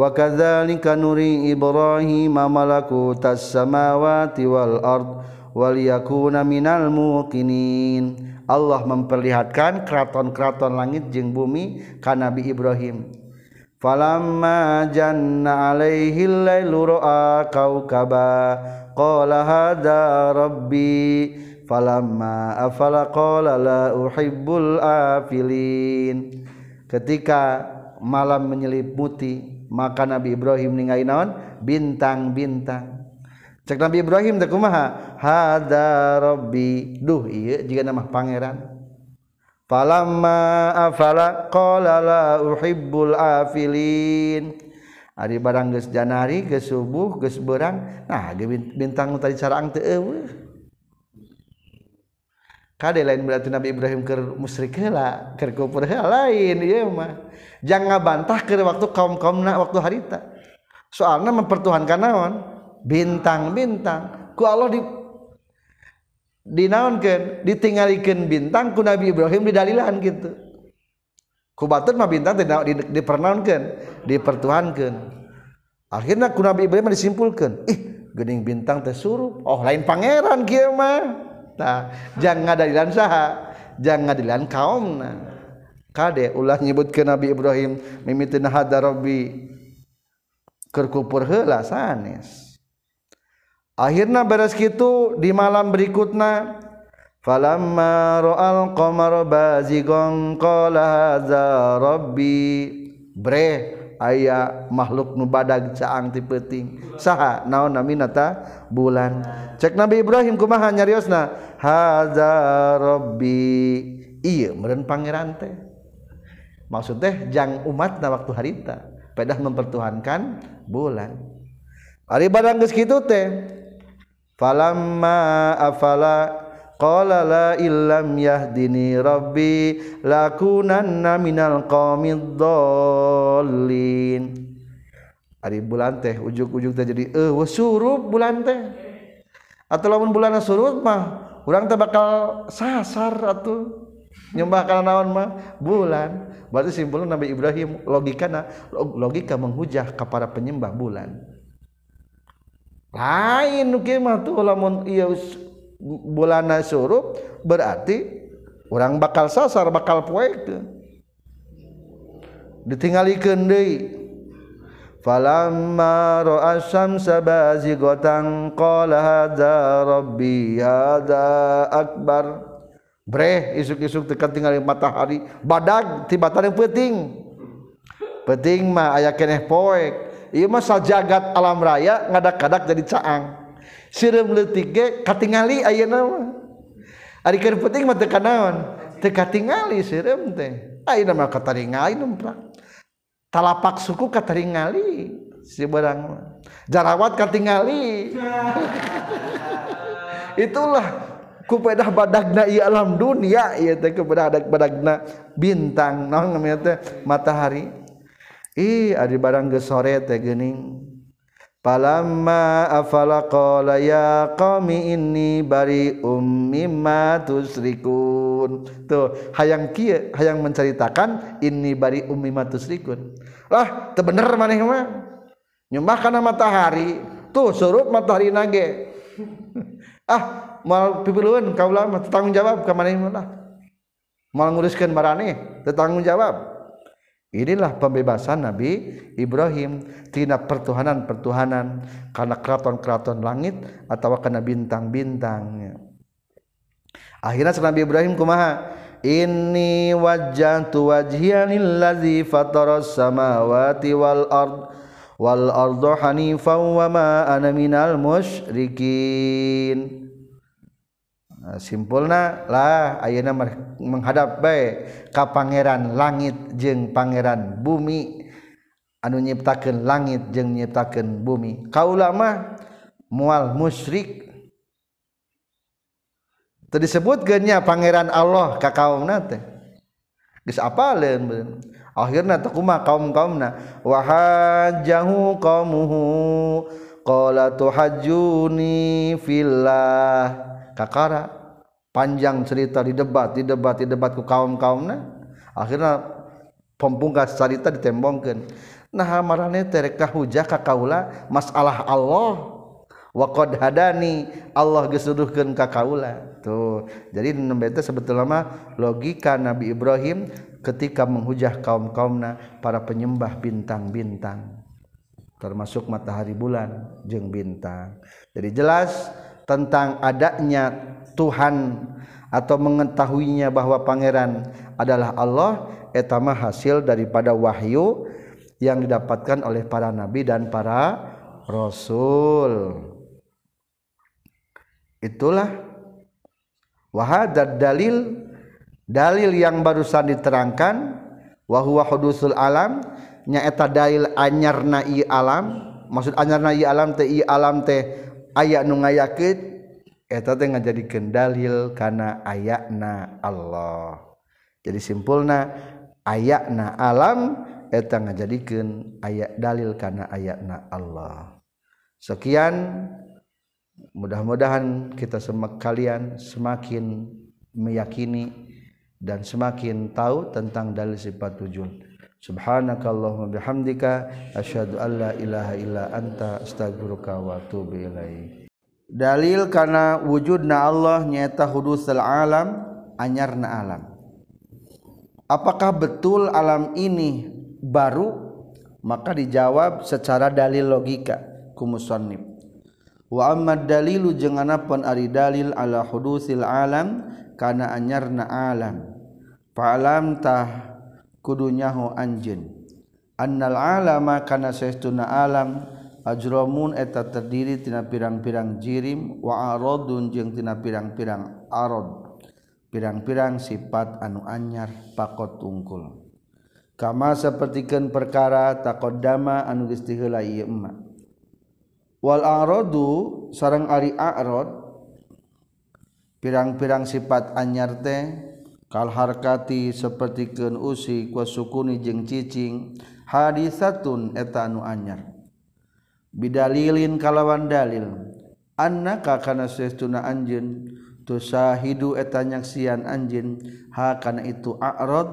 Wakadzalika nuri Ibrahim malakutas samawati wal ard wal yakuna minal muqinin. Allah memperlihatkan keraton-keraton langit jeung bumi ka Nabi Ibrahim. Falamma janna alaihi lailu ra'a kaukaba qala hadha rabbi falamma afala qala la uhibbul afilin. Ketika malam menyelimuti maka Nabi Ibrahim ningali naon? Bintang-bintang. Cek Nabi Ibrahim teh kumaha? Hada rabbi. Duh ieu jiga nama pangeran. Falamma afala qala la uhibbul afilin. Ari barang geus janari geus subuh geus beurang. Nah bintang tadi carang teu eueuh. Kade lain berarti Nabi Ibrahim ke musyrik heula keur kufur heula lain ieu mah jangan ngabantah ke waktu kaum kaumna waktu harita. Soalnya mempertuhankan naon? Bintang-bintang. Ku Allah di dinaonkan ditinggalikan bintang ku Nabi Ibrahim di dalilan gitu ku batur mah bintang tidak di, dipernaonkan dipertuhankan akhirnya ku Nabi Ibrahim disimpulkan ih gening bintang teh surup. Oh lain pangeran kieu mah. Tah jangan dalilan saha? Jangan dalilan kaumna. kade ulah nyebutkeun Nabi Ibrahim mimitin hada rabbi. Kerkupur heula sanes. Akhirna beres kitu di malam berikutnya falamma ra'al qamar bazigon qala hadza rabbi. Bre aya makhluk nu badag caang ti peuting. Saha naon namina ta bulan. Cek Nabi Ibrahim kumaha nyariosna? Hadza rabbi. Ieu meureun pangeran teh. maksud teh jang umat na waktu harita. Pedah mempertuhankan bulan. Ari barang geus kitu teh falamma afala qala la illam yahdini rabbi lakunanna minal qawmid dhallin ari bulan teh ujug-ujug teh jadi eh surup bulan teh. Atau lamun bulan surut mah urang teh bakal sasar atuh. Nyembah kana naon mah? Bulan. berarti simpul Nabi Ibrahim logikana logika menghujah kepada penyembah bulan. Lain mah tuh lamun iya bulana surup berarti orang bakal sasar bakal poe itu ditingali kendai falamma ra'a syamsa bazighatan qala hadza rabbi hadza akbar. Bre isuk-isuk dekat tinggal matahari. Badak tibatan yang penting. Penting mah ayah keneh poek. Iya mah sajagat alam raya ngadak-kadak jadi caang. Sireum leutik ge katingali ayeuna mah ari keur penting mah teu kanaon teu katingali sireum teh. Ayeuna mah kataringali numprak. Talapak suku kataringali si barang jarawat katingali. Itulah. Kupedah badagna i alam dunia ieu teh kupedah badagna bintang naon namanya teh matahari ih adi barang ge sore teh geuning Palamma afala qala ya qaumi inni bari mimma tusrikun. Tuh, hayang kieu hayang menceritakan inni bari mimma tusrikun. Lah, teu bener maneh mah. Nyembah kana matahari, tuh surup matahari nage. ah, mal pipilueun kaula mah tanggung jawab ka maneh lah. Mal nguruskeun marane, tanggung jawab. Inilah pembebasan Nabi Ibrahim tina pertuhanan-pertuhanan karena keraton-keraton langit atau karena bintang-bintangnya. Akhirnya Nabi Ibrahim kumaha? Inni wajjantu wajhiya lillazi fataras samawati wal ard wal ardu hanifan wa ma ana minal. simpulnalah Ayeuna menghadap baik ka Pangeran langit jeung Pangeran bumi. Anu nyiptakeun langit jeung nyiptakeun bumi. Kaula mah mual musyrik. Tadi disebut genya Pangeran Allah ka kaumna teh. Geus apaleun akhirna teh kumaha kaum-kaumna. Wahajahu qaumuhu qala tuhajjuni fillah. kakara panjang cerita didebat didebat didebat ku kaum-kaumna akhirnya pembungkas cerita ditembongkan nah marane terek hujah ka kaula masalah Allah. Wa qad hadani Allah gesuduhkeun ka kaula. Tuh jadi nembe teh sebetulnya mah logika Nabi Ibrahim ketika menghujah kaum-kaumna para penyembah bintang-bintang termasuk matahari bulan jeung bintang. Jadi jelas tentang adanya Tuhan atau mengetahuinya bahwa pangeran adalah Allah etama hasil daripada wahyu yang didapatkan oleh para nabi dan para rasul. Itulah wahadad dalil dalil yang barusan diterangkan wahwa hudusul alam nyaeta dalil anyarna i alam. Maksud anyarna i alam teh i alam teh aya nu ngayakit eta teh ngajadikeun dalil kana Allah. Jadi simpulna ayakna alam etang ngajadikan ayat dalil karena ayatna Allah. Sekian mudah-mudahan kita semak kalian semakin meyakini dan semakin tahu tentang dalil sifat wujud subhanakallahumma bihamdika asyhadu alla ilaha illa anta astaghfiruka wa atubu ilaik. Dalil karena wujudna Allah nyata hudusul alam anyarna alam. Apakah betul alam ini baru? Maka dijawab secara dalil logika kumusannif wa amma dalilu jeung anapun ari dalil ala hudusil alam kana anyarna alam. Fa alam tah kudunyahu anjin annal alama kana saestuna alam ajramun eta terdiri tina pirang-pirang jirim wa aradun jeung tina pirang-pirang arad. Pirang-pirang sifat anu anyar pakot tungkul. Kama sapertikeun perkara taqaddama anu geus tiheula ieu emma. Wal aradu sareng ari arad pirang-pirang sifat anyar teh kal harkati sapertikeun usi usik wasukuni jeung cicing hadisatun eta anu anyar. Bidalilin kalawan dalil annaka kana sesuna anjeun tusahidu eta nyaksian anjeun ha kana itu a'rad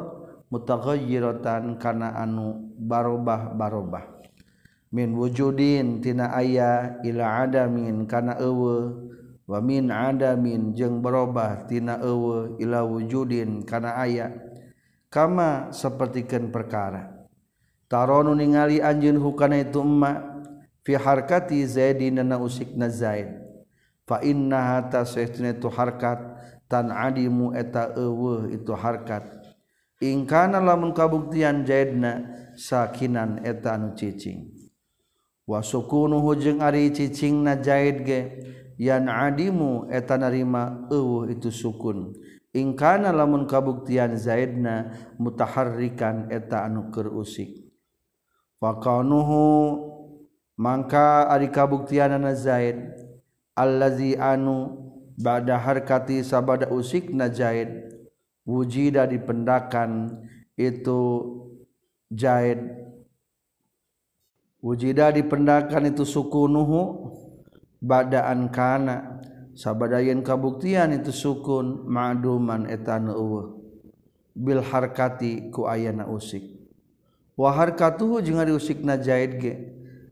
mutaghayyiratan kana anu barobah-barobah. Min wujudin tina aya ila adamin kana eueuh wa min adamin jeung berobahtina ewe ila wujudin kana aya kama sapertikeun perkara. Taronu ningali anjeun hukana itu emma fi harkati zaidin na usik na zaid. Fa inna hata sayyidina harkat tan adimu eta ewe itu harkat. Ingkana lamun kabuktian zaidna sakinan eta anu cicing. Wa sukunuhu jeung ari cicing na zaid ge yan adimu eta narima eueuh itu sukun. Ingkana lamun kabuktian zaidna mutaharrikan eta anu keur usik. Faqanuhu mangka ari kabuktianana zaid. Allazi anu ba'da harkati sabada usik najaid wujida dipendakan itu zaid. Wujida dipendakan itu sukunuhu. badaan kana. Sabadayan kabuktian itu sukun ma'duman etan eueuh. Bil harkati ku ayana usik. Wa harkatuhu jeung ari usikna jaid ge.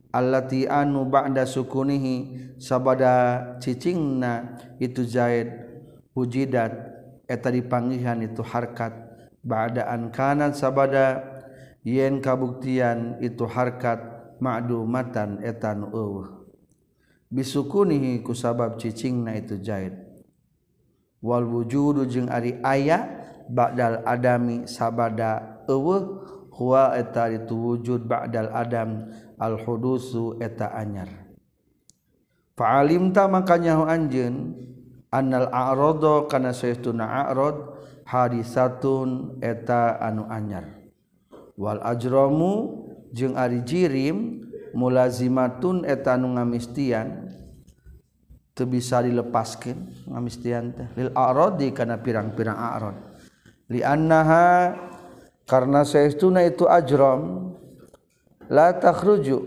Allati anu ba'da sukunihi sabada cicingna itu jaid hujidat eta dipanggihan itu harkat. Ba'daan kanan sabada yen kabuktian itu harkat ma'dumatan etan eueuh. bisukunihi ku sabab cicingna itu jahit. Wal wujudu jeung ari aya ba'dal adami sabada eueuh huwa eta itu wujud ba'dal adam al hudusu eta anyar. Fa'alimta makanya hu anjeun annal a'rada kana saytuna a'rad hadisatun eta anu anyar. Wal ajramu jeung ari jirim mulazimatun etanu ngamistian teu bisa dilepaskeun ngamistian teh. Lil a'radi kana pirang-pirang a'rad li annaha karena saestuna itu ajram la takhruju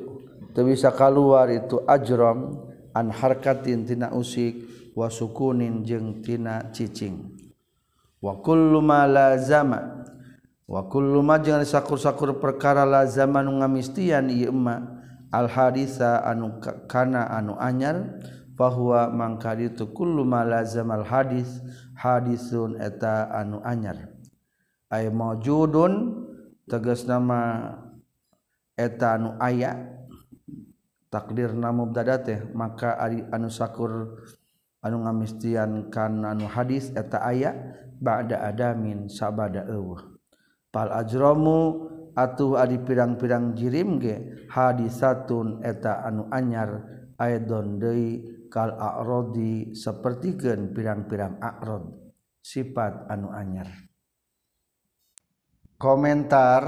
teu bisa kaluar itu ajram an harkatin tina usik wa sukunin jeung tina cicing. Wa kullu ma lazama wa kullu ma jeung sakur-sakur perkara lazama nu ngamistian ieu emak al-hadisa anu kana anu anyar bahwa mangka itu kullu malazam al hadis hadisun eta anu anyar. Ay maujudun tegas nama eta anu aya takdir nama mubtada teh maka ari anu sakur anu ngamistian kan anu hadis eta aya ba'da adamin sabada eueuh. Pal ajramu atuh adi pirang-pirang jirim ge hadisatun eta anu anyar aidon deui kal a'radi sapertikeun pirang-pirang a'rad sifat anu anyar. Komentar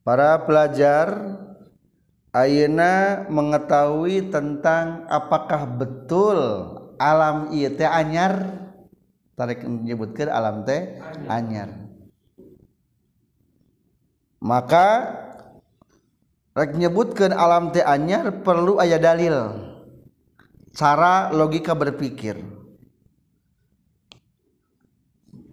Para pelajar Ayeuna mengetahui tentang apakah betul alam ieu teh anyar? Tarik menyebutkan alam teh anyar maka menyebutkan alam Tanyar perlu ayah dalil. Cara logika berpikir.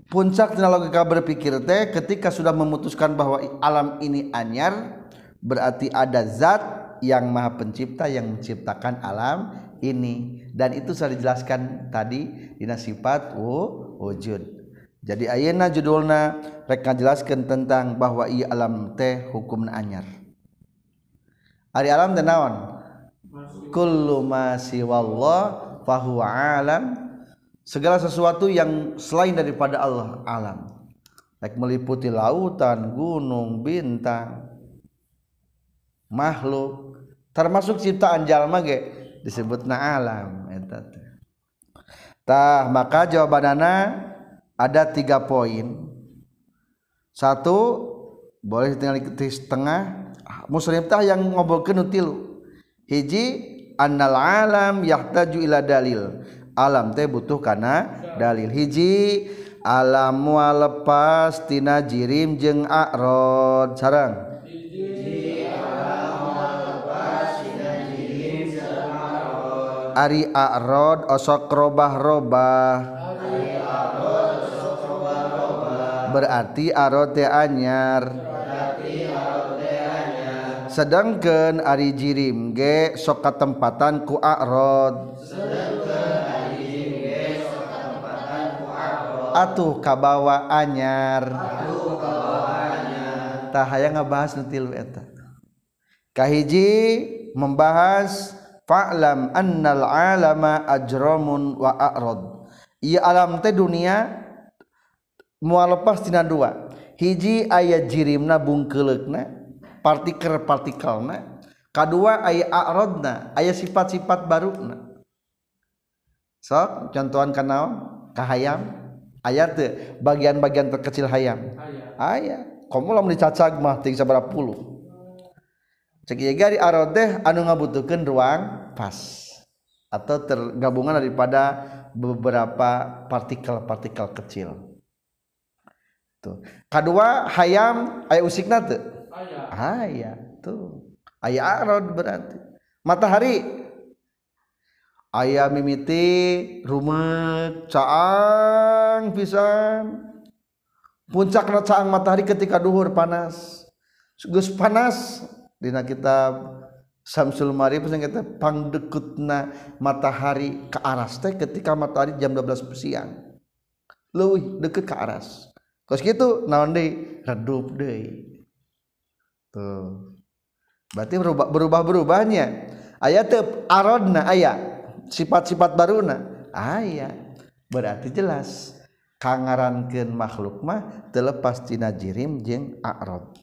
Puncak logika berpikir teh ketika sudah memutuskan bahwa alam ini anyar berarti ada zat yang maha pencipta yang menciptakan alam ini. Dan itu sudah dijelaskan tadi di sifat wujud jadi ayena judulna mereka jelaskan tentang bahwa ia alam teh hukum anyar. Hari alam dan naon? Kullu ma siwallah fahuwa alam. Segala sesuatu yang selain daripada Allah alam. Baik meliputi lautan gunung bintang makhluk. Termasuk ciptaan jalma ge disebut na alam eta tah maka jawabanana ada tiga poin. Satu boleh tinggal di setengah. Muslim tah yang ngobrol ke tilu hiji annal alam yahtaju ila dalil. Alam teh butuh karena dalil. Hiji alam mual lepas tina jirim jeung a'rad sareng. Ari a'rad osok robah-robah. berarti arote anyar. Sedangkan Ari jirim ge sok katempatan ku arod atuh kabawa anyar. Tah hayang ngabahas nu tilu eta. Kahiji membahas fa'lam annal alama ajramun wa a'rad ieu alam teh dunia mualepastina dua. Hiji ayat jirimna bungkelekna partikel partikelna kedua ayat a'radna ayat sifat-sifat baru na so contohan kanal kahayam ayat tuh bagian-bagian terkecil hayam. Ayat kamu lamun dicacag mah ting sabara puluh. Cek ieu arodeh anu ngabutuhkeun ruang pas. Atau tergabungan daripada beberapa partikel-partikel kecil. tuh. Kedua hayam ayah usikna tuh ayah tuh. Ayah arod berarti. Matahari. Ayah mimiti rumet caang pisan. Puncakna caang matahari ketika duhur panas. Geus panas dina kitab Samsul Marif sing kita pangdekutna matahari ke aras teh ketika matahari jam 12 siang. Leuwih deket ke aras. Kos gitu naon deui? Redup deui. Tuh. Berarti berubah berubah berubahnya ayat arodna ayat sifat-sifat baruna. Ayat berarti jelas kangarankeun makhluk mah terlepas tina jirim jeung a'rad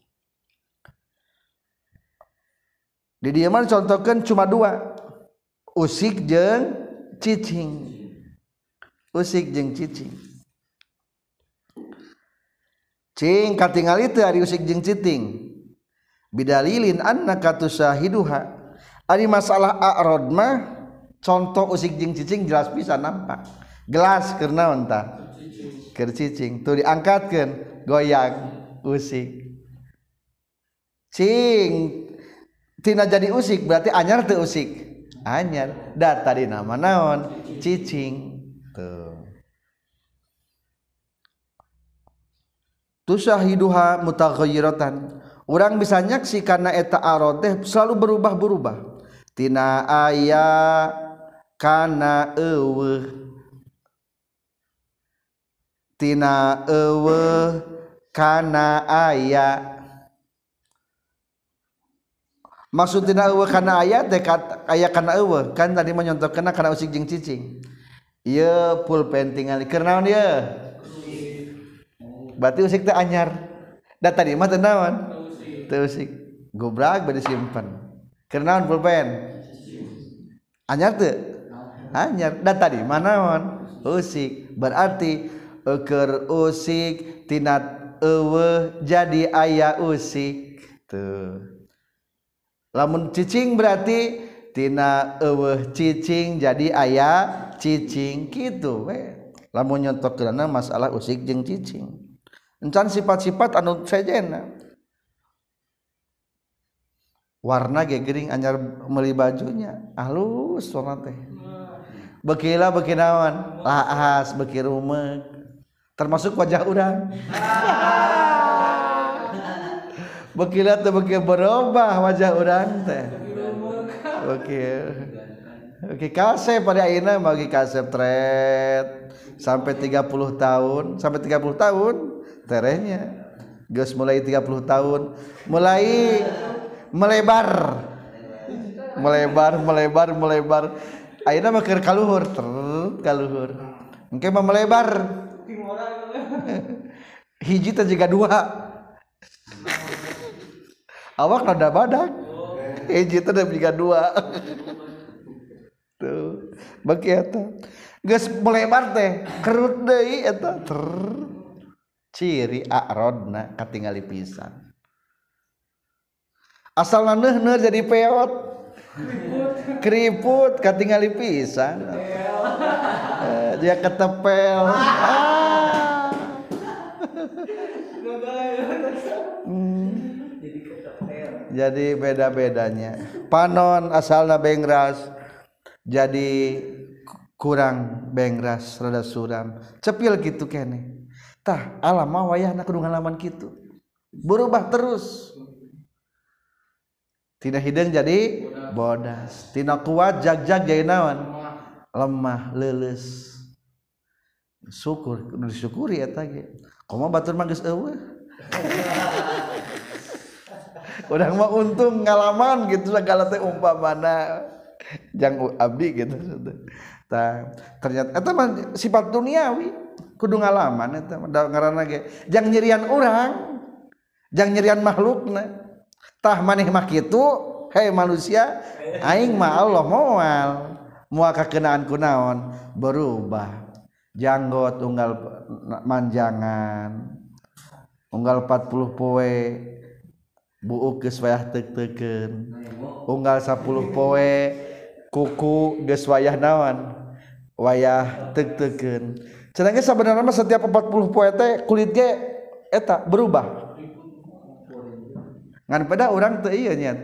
di dieu mah contohkeun cuma dua. Usik jeung cicing. Usik jeung cicing cing katingal itu ari usik jeung citing. Bidalilin annaka tusahiduha. Ari masalah a'rad mah contoh usik jeung cicing jelas bisa nampak. Gelas keur naon tah keur cicing. Tuh diangkatkeun goyang usik. Cing tina jadi usik berarti anyar teu usik. Anyar da tadi nama naon? Cicing. Tuh. tusyahiduha mutaghayiratan. Orang bisa nyaksi karena eta arad teh selalu berubah-berubah. Tina aya kana eueuh. Tina eueuh kana aya. Maksud tina eueuh kana aya teh aya kana eueuh. Kan tadi mah nyontokeuna kana usik jeung cicing. Ieu pulpen tinggal keur naon ieu berarti usik teh anyar. Da tadi mah teh naon? Usik. Gobrak bade simpen kenaon pulpen? Anyar teu anyar. Dan tadi manaon usik. Berarti eker usik tina eueuh jadi aya usik. Tuh. Lamun cicing berarti tina eueuh cicing jadi aya cicing. Gitu we. Lamun nyontokeunna masalah usik jeung cicing encan sifat-sifat anu sejena warna gegering anyar meli bajunya. Halus warna teh. Bekila bekinawan laas beki rumek termasuk wajah orang bekila teh beki berubah wajah orang teh. Oke oke kasep pada ayeuna bagi kasep tret. Sampai 30 tahun sampai 30 tahun terehnya. Gus mulai 30 tahun mulai melebar. Melebar melebar melebar. Mah keur kaluhur ter kaluhur. Engke mah melebar. Hiji teh juga dua. Awak rada badak. Hiji teh juga dua. Tuh bagi eta. Geus melebar teh kerut deui eta ter ciri a'rodna katingali pisan. Asal naneh jadi peot. Keriput katingali pisan. Eh, dia ketepel. Ah. jadi beda-bedanya. Panon asalna bengras jadi kurang bengras rada suram. Cepil gitu kene tah alam mah wayahna kudu ngalaman gitu berubah terus. Tina hidung jadi bodas. Tina kuat jag-jag jadi naon? Lemah leles. Syukur kudu disyukuri eta ge. Komo batur mah geus eueuh. Udah mah untung ngalaman gitu segala teh umpamana. Jang abdi gitu. Tah ternyata eta mah sifat duniawi kudu ngalaman eta ngaranna ge. Jang nyirian urang jang nyirian makhlukna tah maneh mah kitu hei manusia aing mah Allah moal. Moal kakenaan kunaon berubah. Janggot unggal manjangan unggal 40 poe buuk geus wayah teuk-teukeun. Unggal 10 poe kuku geus wayah naon? Wayah teuk-teukeun. Sedangkan sebenarnya setiap 40 poe teh kulit ge eta berubah. Ngan pada orang teu ieu nya.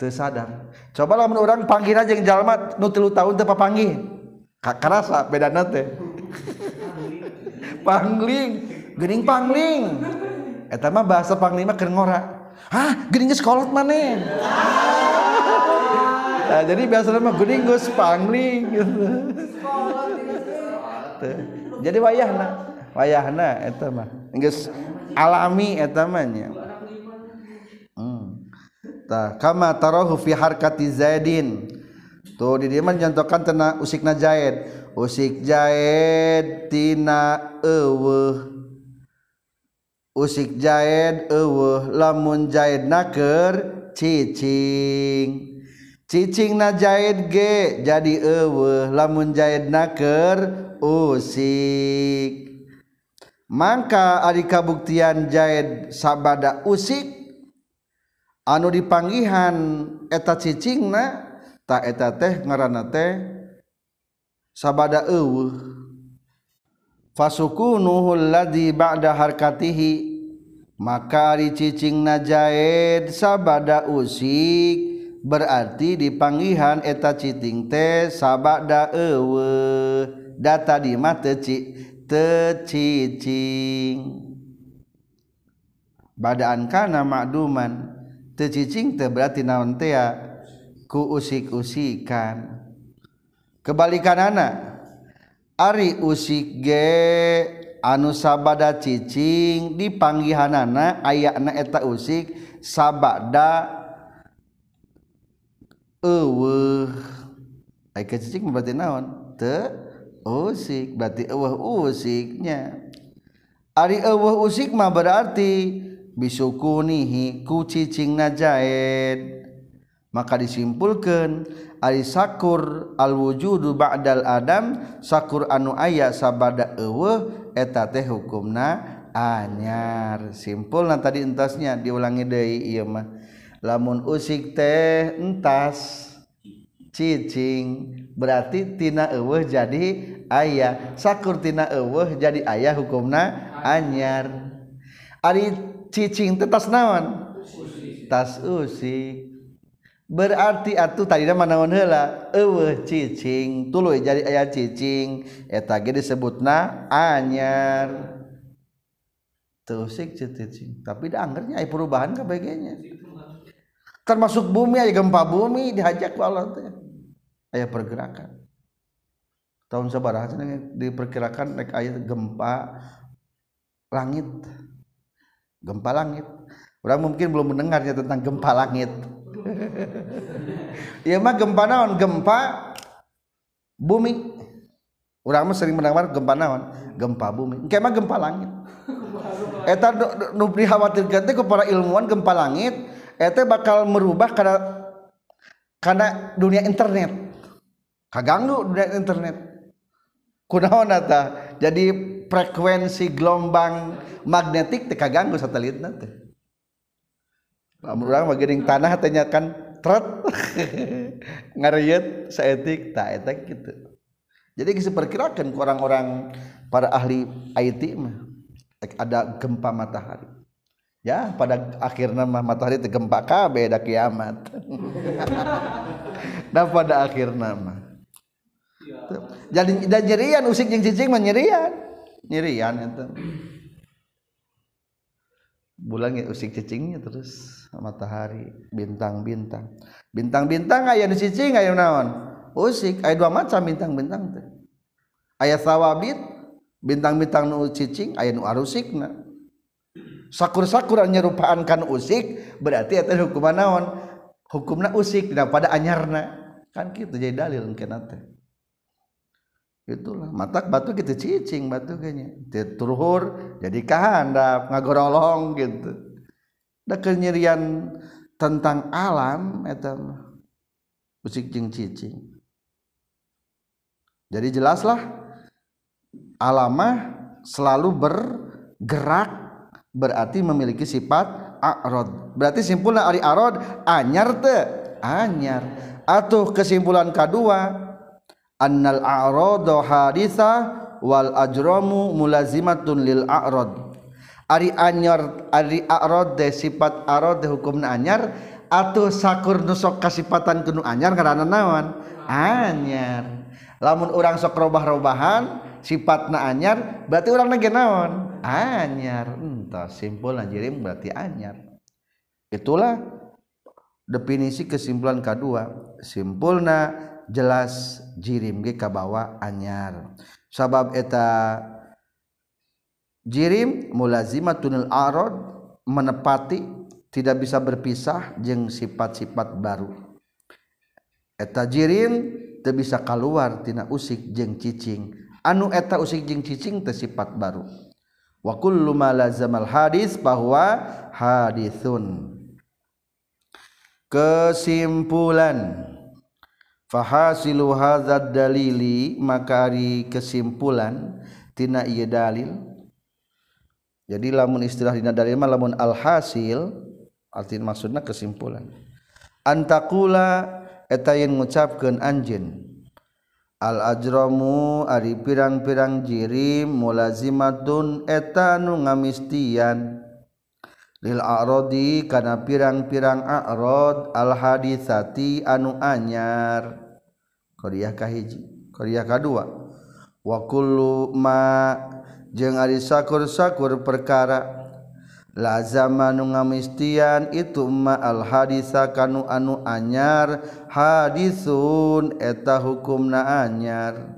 Teu sadar. Coba lamun urang panggil aja yang jalma nu 3 tahun teu papanggih. Karasa bedana teh. pangling, gening pangling. Eta mah bahasa pangling mah keur ngora. Hah, gening kolot maneh. Nah, jadi biasanya mah gening geus pangling gitu. Jadi wayahna. Wayahna eta mah. Geus alami eta mah nya. Kama tarahu fi harkati zaidin. Tuh di dia mencontohkan tena usikna zaid. Usik zaid tina eueuh. Usik zaid eueuh lamun zaid naker cicing cicing. Na zaid ge jadi eueuh. Lamun zaid naker usik. Mangka ari kabuktian Jaid sabada usik? Anu dipanggihan eta cicingna tak eta teh ngaranna teh sabada eueuh. Fasukunuhu ladzi ba'da harkatihi maka ari cicingna Jaid sabada usik. berarti dipanggihan eta citing teh sabak da ewe data di mah teci tecicing badaan kana makduman. Tecicing teh berarti naon teh ku usik-usikan. Kebalikan anak Ari usik ge anu sabada cicing dipanggihanana ayakna eta usik sabada eueuh. Ai kecicik berarti naon? Te usik. Berarti eueuh usiknya. Ari eueuh usik mah berarti bisukunihi ku cicing najaid maka disimpulkan ari sakur al wujudu ba'dal adam sakur anu aya sabada eueuh eta teh hukumna anyar. Simpul nah tadi entasnya diulangi deui ieu mah. lamun usik teh entas cicing berarti tina eueuh jadi ayah. Sakur tina eueuh jadi ayah hukumna anyar. Ari cicing teh tas naon? Tas usik. Berarti atuh tadi mana naon heula? Eueuh cicing tuluy jadi ayah cicing. Eta ge disebutna anyar. Tuh cicing tapi da anggernya perubahan ka nya termasuk bumi aya gempa bumi dihajak ku Allah teh aya pergerakan. Tahun sabaraha diperkirakan nek aya gempa langit. Gempa langit. Orang mungkin belum mendengarnya tentang gempa langit. Iya mah gempa naon? Gempa bumi. Urang mah sering mendengar gempa naon? Gempa bumi. Engke mah gempa langit. Eta nu dikhawatirkeun teh ku para ilmuwan gempa langit Eh, eta bakal merubah karena karena dunia internet. Kaganggu dunia internet. Kunaon eta? Jadi frekuensi gelombang magnetik teh kaganggu satelit nanti Amurang mageuning tanah tanya kan tret ngariet saetik tak eta gitu. Jadi diperkirakan orang-orang para ahli IT mah ada gempa matahari. Ya pada akhirnya mah matahari itu gempa kabe ada kiamat. Nah pada akhirnya mah. Jadi dan nyerian usik yang cicing mah nyerian. Nyerian itu bulan usik cicingnya terus matahari bintang-bintang. Bintang-bintang aya di cicing aya naon? Usik aya dua macam bintang-bintang teh aya sawabit bintang-bintang nu cicing aya nu arusikna sakur-sakur nyerupaan kan usik berarti eta hukuman naon? Hukumna usik daripada anyarna. Kan gitu jadi dalil mungkin teh itulah matak batu gitu cicing batu kayaknya turhur jadi kahandap ngagorolong gitu. Da kenyerian tentang alam eta musik jeung cicing. Jadi jelaslah alamah selalu bergerak berarti memiliki sifat a'rod berarti simpulan ari arod anyar te. Anyar. Atuh kesimpulan kedua annal a'radu haditha wal ajramu mulazimatun lil a'rad. Ari anyar ari a'rad de sifat a'rad de hukumna anyar atuh sakur nusok kasipatan kenu anyar karena naon? Anyar. Lamun orang sok robah-robahan sifat na anyar berarti orang nage naon? Anyar. Entah simpul najirim berarti anyar. Itulah definisi kesimpulan kedua. Simpulna jelas jirim ge kabawa anyar. Sabab eta jirim mulazimatunil arad menepati tidak bisa berpisah jeung sifat-sifat baru. Eta jirim teu bisa keluar tina usik jeung cicing. anu eta usik jeung cicing teh sifat baru. Wa kullu ma lazamal hadis bahwa hadithun. Kesimpulan. Fahasilu hadzal dalili maka ari kesimpulan tina ieu dalil. Jadi lamun istilah dina dalil mah lamun alhasil artinya maksudna kesimpulan. Antakula eta yen ngucapkeun anjeun. Al-ajromu ari pirang-pirang jirim mulazimatun eta nu ngamistian. Lil a'radi kana pirang-pirang a'rod al hadisati anu anyar. Korea kahiji Korea kadua wa kullu ma jeung ari sakur-sakur perkara. lazama zamanu ngamistian itu ma al-hadisa kanu anu anyar hadisun eta hukumna anyar.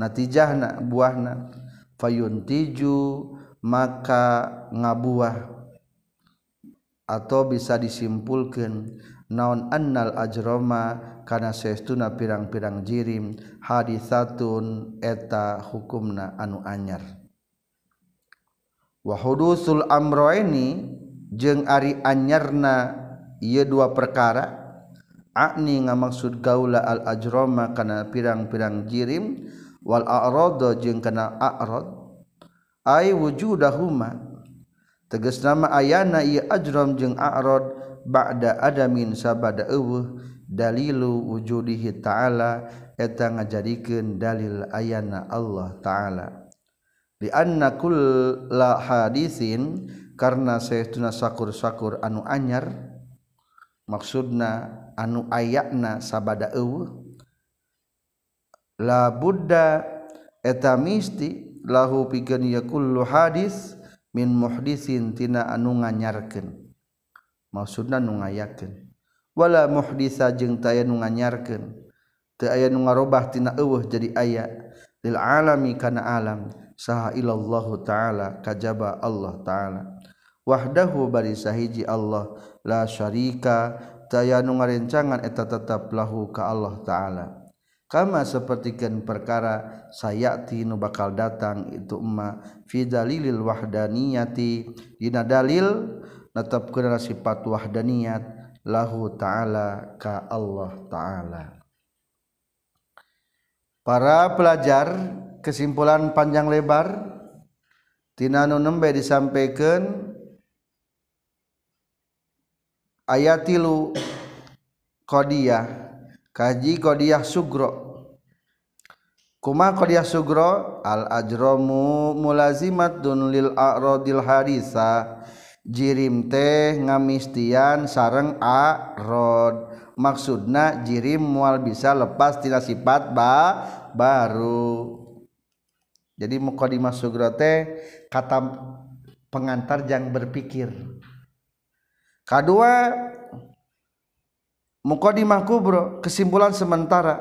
Natijahna buahna. Fayuntiju maka ngabuah. Atau bisa disimpulkan naon annal ajroma kana saestuna pirang-pirang jirim hadisatun eta hukumna anu anyar. wahudusul amroini jeung ari anyarna ieu dua perkara. Akni ngamaksud gaula al ajroma kana pirang-pirang jirim. Wal a'rada jeung kana a'rad ay wujudahuma. Tegas nama ayana ieu ajrom jeung a'rad ba'da adamin sabada eueuh. Dalilu wujudihi ta'ala eta ngajadikeun dalil ayana Allah ta'ala. di anna kulla hadisin karena saytuna sakur-sakur anu anyar maksudna anu ayakna sabada eueuh la buddha eta misti lahu pikeun ya kullu hadis min muhdisin tina anu nganyarkeun maksudna nu ngayakeun. Wala muhdisa jeung teu aya nu nganyarkeun teu aya nu ngarobah tina eueuh jadi aya lil alami kana alam. saha ilallahu ta'ala kajaba Allah ta'ala. Wahdahu bari sahiji Allah la syarika taya nu ngarencangan eta tetap lahu ka Allah ta'ala. Kama sapertikeun perkara sayati nu bakal datang itu emma fi dalilil wahdaniyati. Dina dalil netepkeun sifat wahdaniyat lahu ta'ala ka Allah ta'ala. Para pelajar kesimpulan panjang lebar tinanu nembe disampaikan ayat tilu Qdiyah kaji Qdiyah Sugro. Kuma Qdiyah Sugro al ajromu mulazimat dun lil a'radil harisa jirim teh ngamistian sareng a'rad maksudna jirim mual bisa lepas tina sifat ba baru. Jadi mukadimah sugro teh kata pengantar yang berpikir. Kedua mukadimah kubro kesimpulan sementara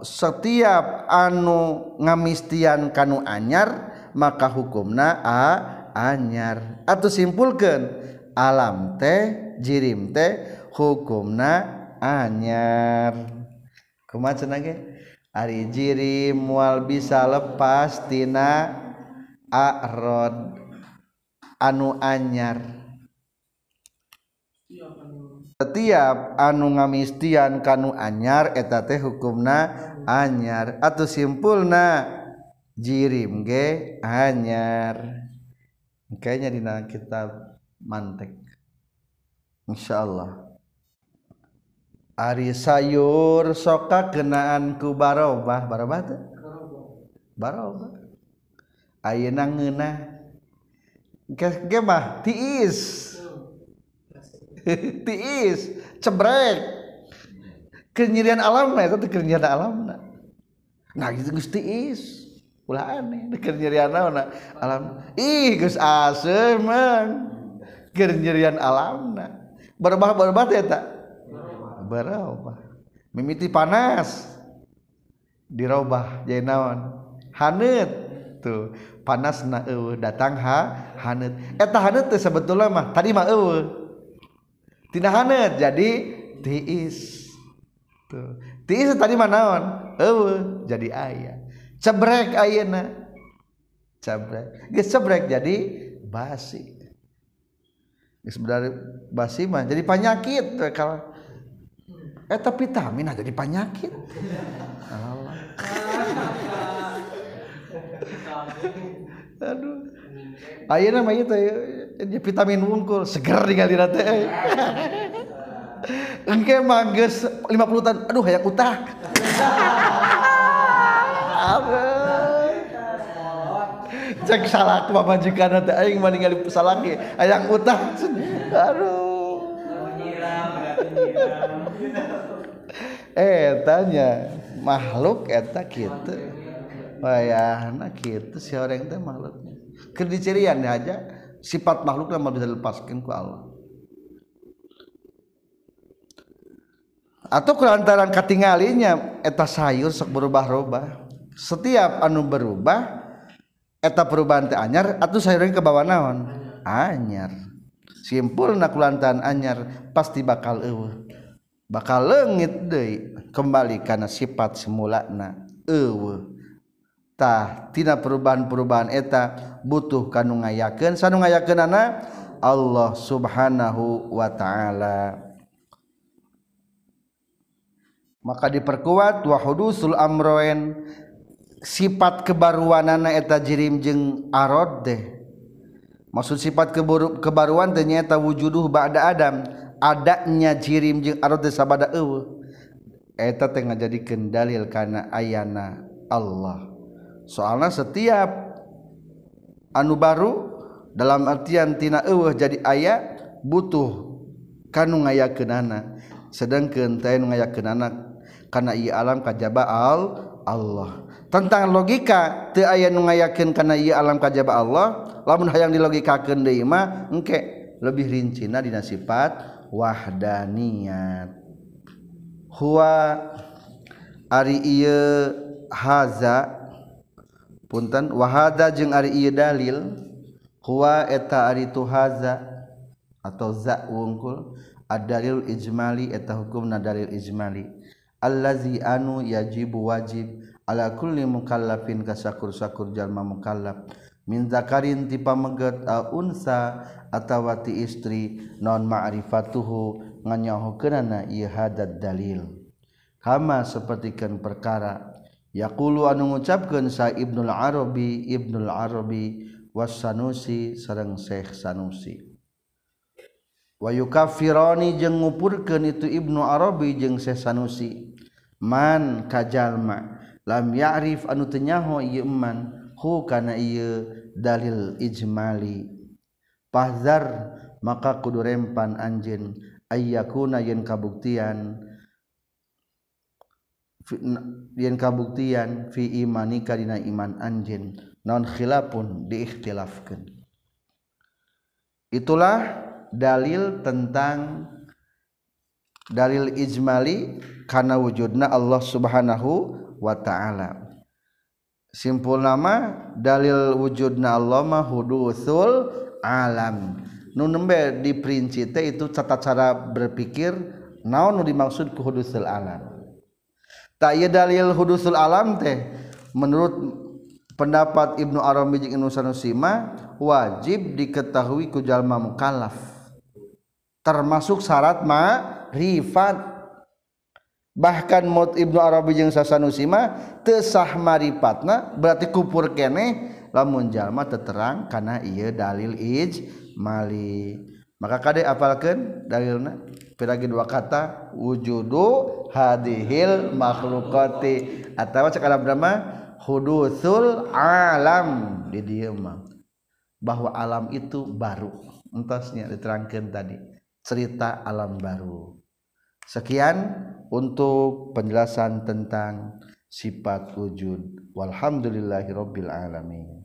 setiap anu ngamistian kanu anyar maka hukumna a anyar. Atau simpulkan alam teh jirim teh hukumna anyar. Kumaha lagi Ari jiri mual bisa lepas tina arod anu anyar. Setiap anu ngamistian kanu anyar eta teh hukumna anyar. Atau simpulna jirim ge anyar. Kayaknya dina kitab mantek. Insyaallah Ari sayur soka kenaan ku barobah barobah tuh? Barobah ayeuna ngeuna ge mah tiis. Tiis. Cebrek. Kenyirian alam itu kenyirian alam nah gitu geus tiis. Ulah aneh kenyirian alam alam. Ih geus asem kenyirian alam barobah barobah ya tak berubah. Mimiti panas. Dirubah jadi naon? Hanet tuh panas na datang ha hanet eta hanet sebetulnya mah tadi mah eueuh. Tina hanet jadi tiis. Tuh tiis tadi mana on eueuh jadi ayah cebrek ayeuna cebrek. Geus cebrek jadi basi. Dari basi mah jadi penyakit kalau eh tapi vitamin jadi penyakit aduh. Ayo nama itu ya vitamin wungkul seger di kali rata eh. engke manggis 50 tahun aduh kayak utah cek salah ku majikan nanti eh, aing meninggal salah ki ayang utah aduh eh tanya makhluk eta kitu? Wayahna kitu si orang teh makhluknya kedicirian aja sifat makhluk yang bisa dilepaskan ke Allah. Atau kelantaran katinggalinya eta sayur sok berubah-ubah setiap anu berubah eta perubahan teh anyar atau sayurnya ke bawah naon? Anyar. Simpul nak kulantaran anyar pasti bakal eueuh bakal legit deui kembali karena sifat semulana eetahtina perubahan-perubahan eta butuh kanu ngayakeun. Sanu ngayakeunana? Allah subhanahu Wa Ta'ala. Maka diperkuat Wahudusul amroen. Sifat kebaruanana eta jirim jeung arod deh. Maksud sifat kebaruan ternyata wujuduh Ba'da Adam. adanya jirim jeung arad sabada eueuh. Eta teh ngajadikeun dalil kana ayana Allah. Soalna setiap anu baru dalam artian tina eueuh jadi aya butuh kanu ngayakeunana. Sedangkeun teh nu ngayakeunana kana ieu alam kajaba al Allah. Tentang logika teu aya nu ngayakeun kana ieu alam kajaba Allah lamun hayang dilogikakeun deui mah engke. lebih rincina dina sifat wahdaniyat huwa ari ieu haza punten wahada jeung ari ieu dalil huwa eta ari tu haza atau za wungkul ad-dalil ijmali eta hukumna dalil ijmali. Allazi anu yajibu wajib ala kulli mukallafin kasakur-sakur jalma mukallaf. Min zakarin ti pameget unsa atawati istri non ma'rifatuhu nganyahukeunana ieu hadad dalil. Kama sapertikeun perkara yaqulu anu ngucapkeun sa Ibnu Arabi Ibnu Arabi was Sanusi sareng Syekh Sanusi. Wa yukaffirani jeung ngupurkeun itu Ibnu Arabi jeung Syekh Sanusi man kajalma lam ya'rif anu teu nyaho ieu man hu kana ieu dalil ijmali. Pahzar maka kudu rempan anjin ayyakuna yen kabuktian yen kabuktian fi imanika dina iman anjin non khilafun diikhtilafkeun. Itulah dalil tentang dalil ijmali karena wujudna Allah Subhanahu wa taala. Simpul nama dalil wujudna Allah mah hudusul alam. Nu nembe diperinci teh itu tata cara berpikir naon nu dimaksud ku hudusul alam. Tak ieu dalil hudusul alam teh menurut pendapat Ibnu Arabi jeung Ibnu Sanusi wajib diketahui ku jalma mukallaf termasuk syarat ma'rifat bahkan mut Ibnu Arabi jeung Sasanusi mah teu sah maripatna berarti kupur keneh lamun jalma terang karena ieu dalil ij mali maka kade apalkan dalilna? Piragi dua kata wujudu hadihil makhlukati. Atau cakap berapa hudusul alam. Di dia bahwa alam itu baru. Entasnya diterangkan tadi. Cerita alam baru. Sekian untuk penjelasan tentang sifat wujud. Walhamdulillahirabbil alamin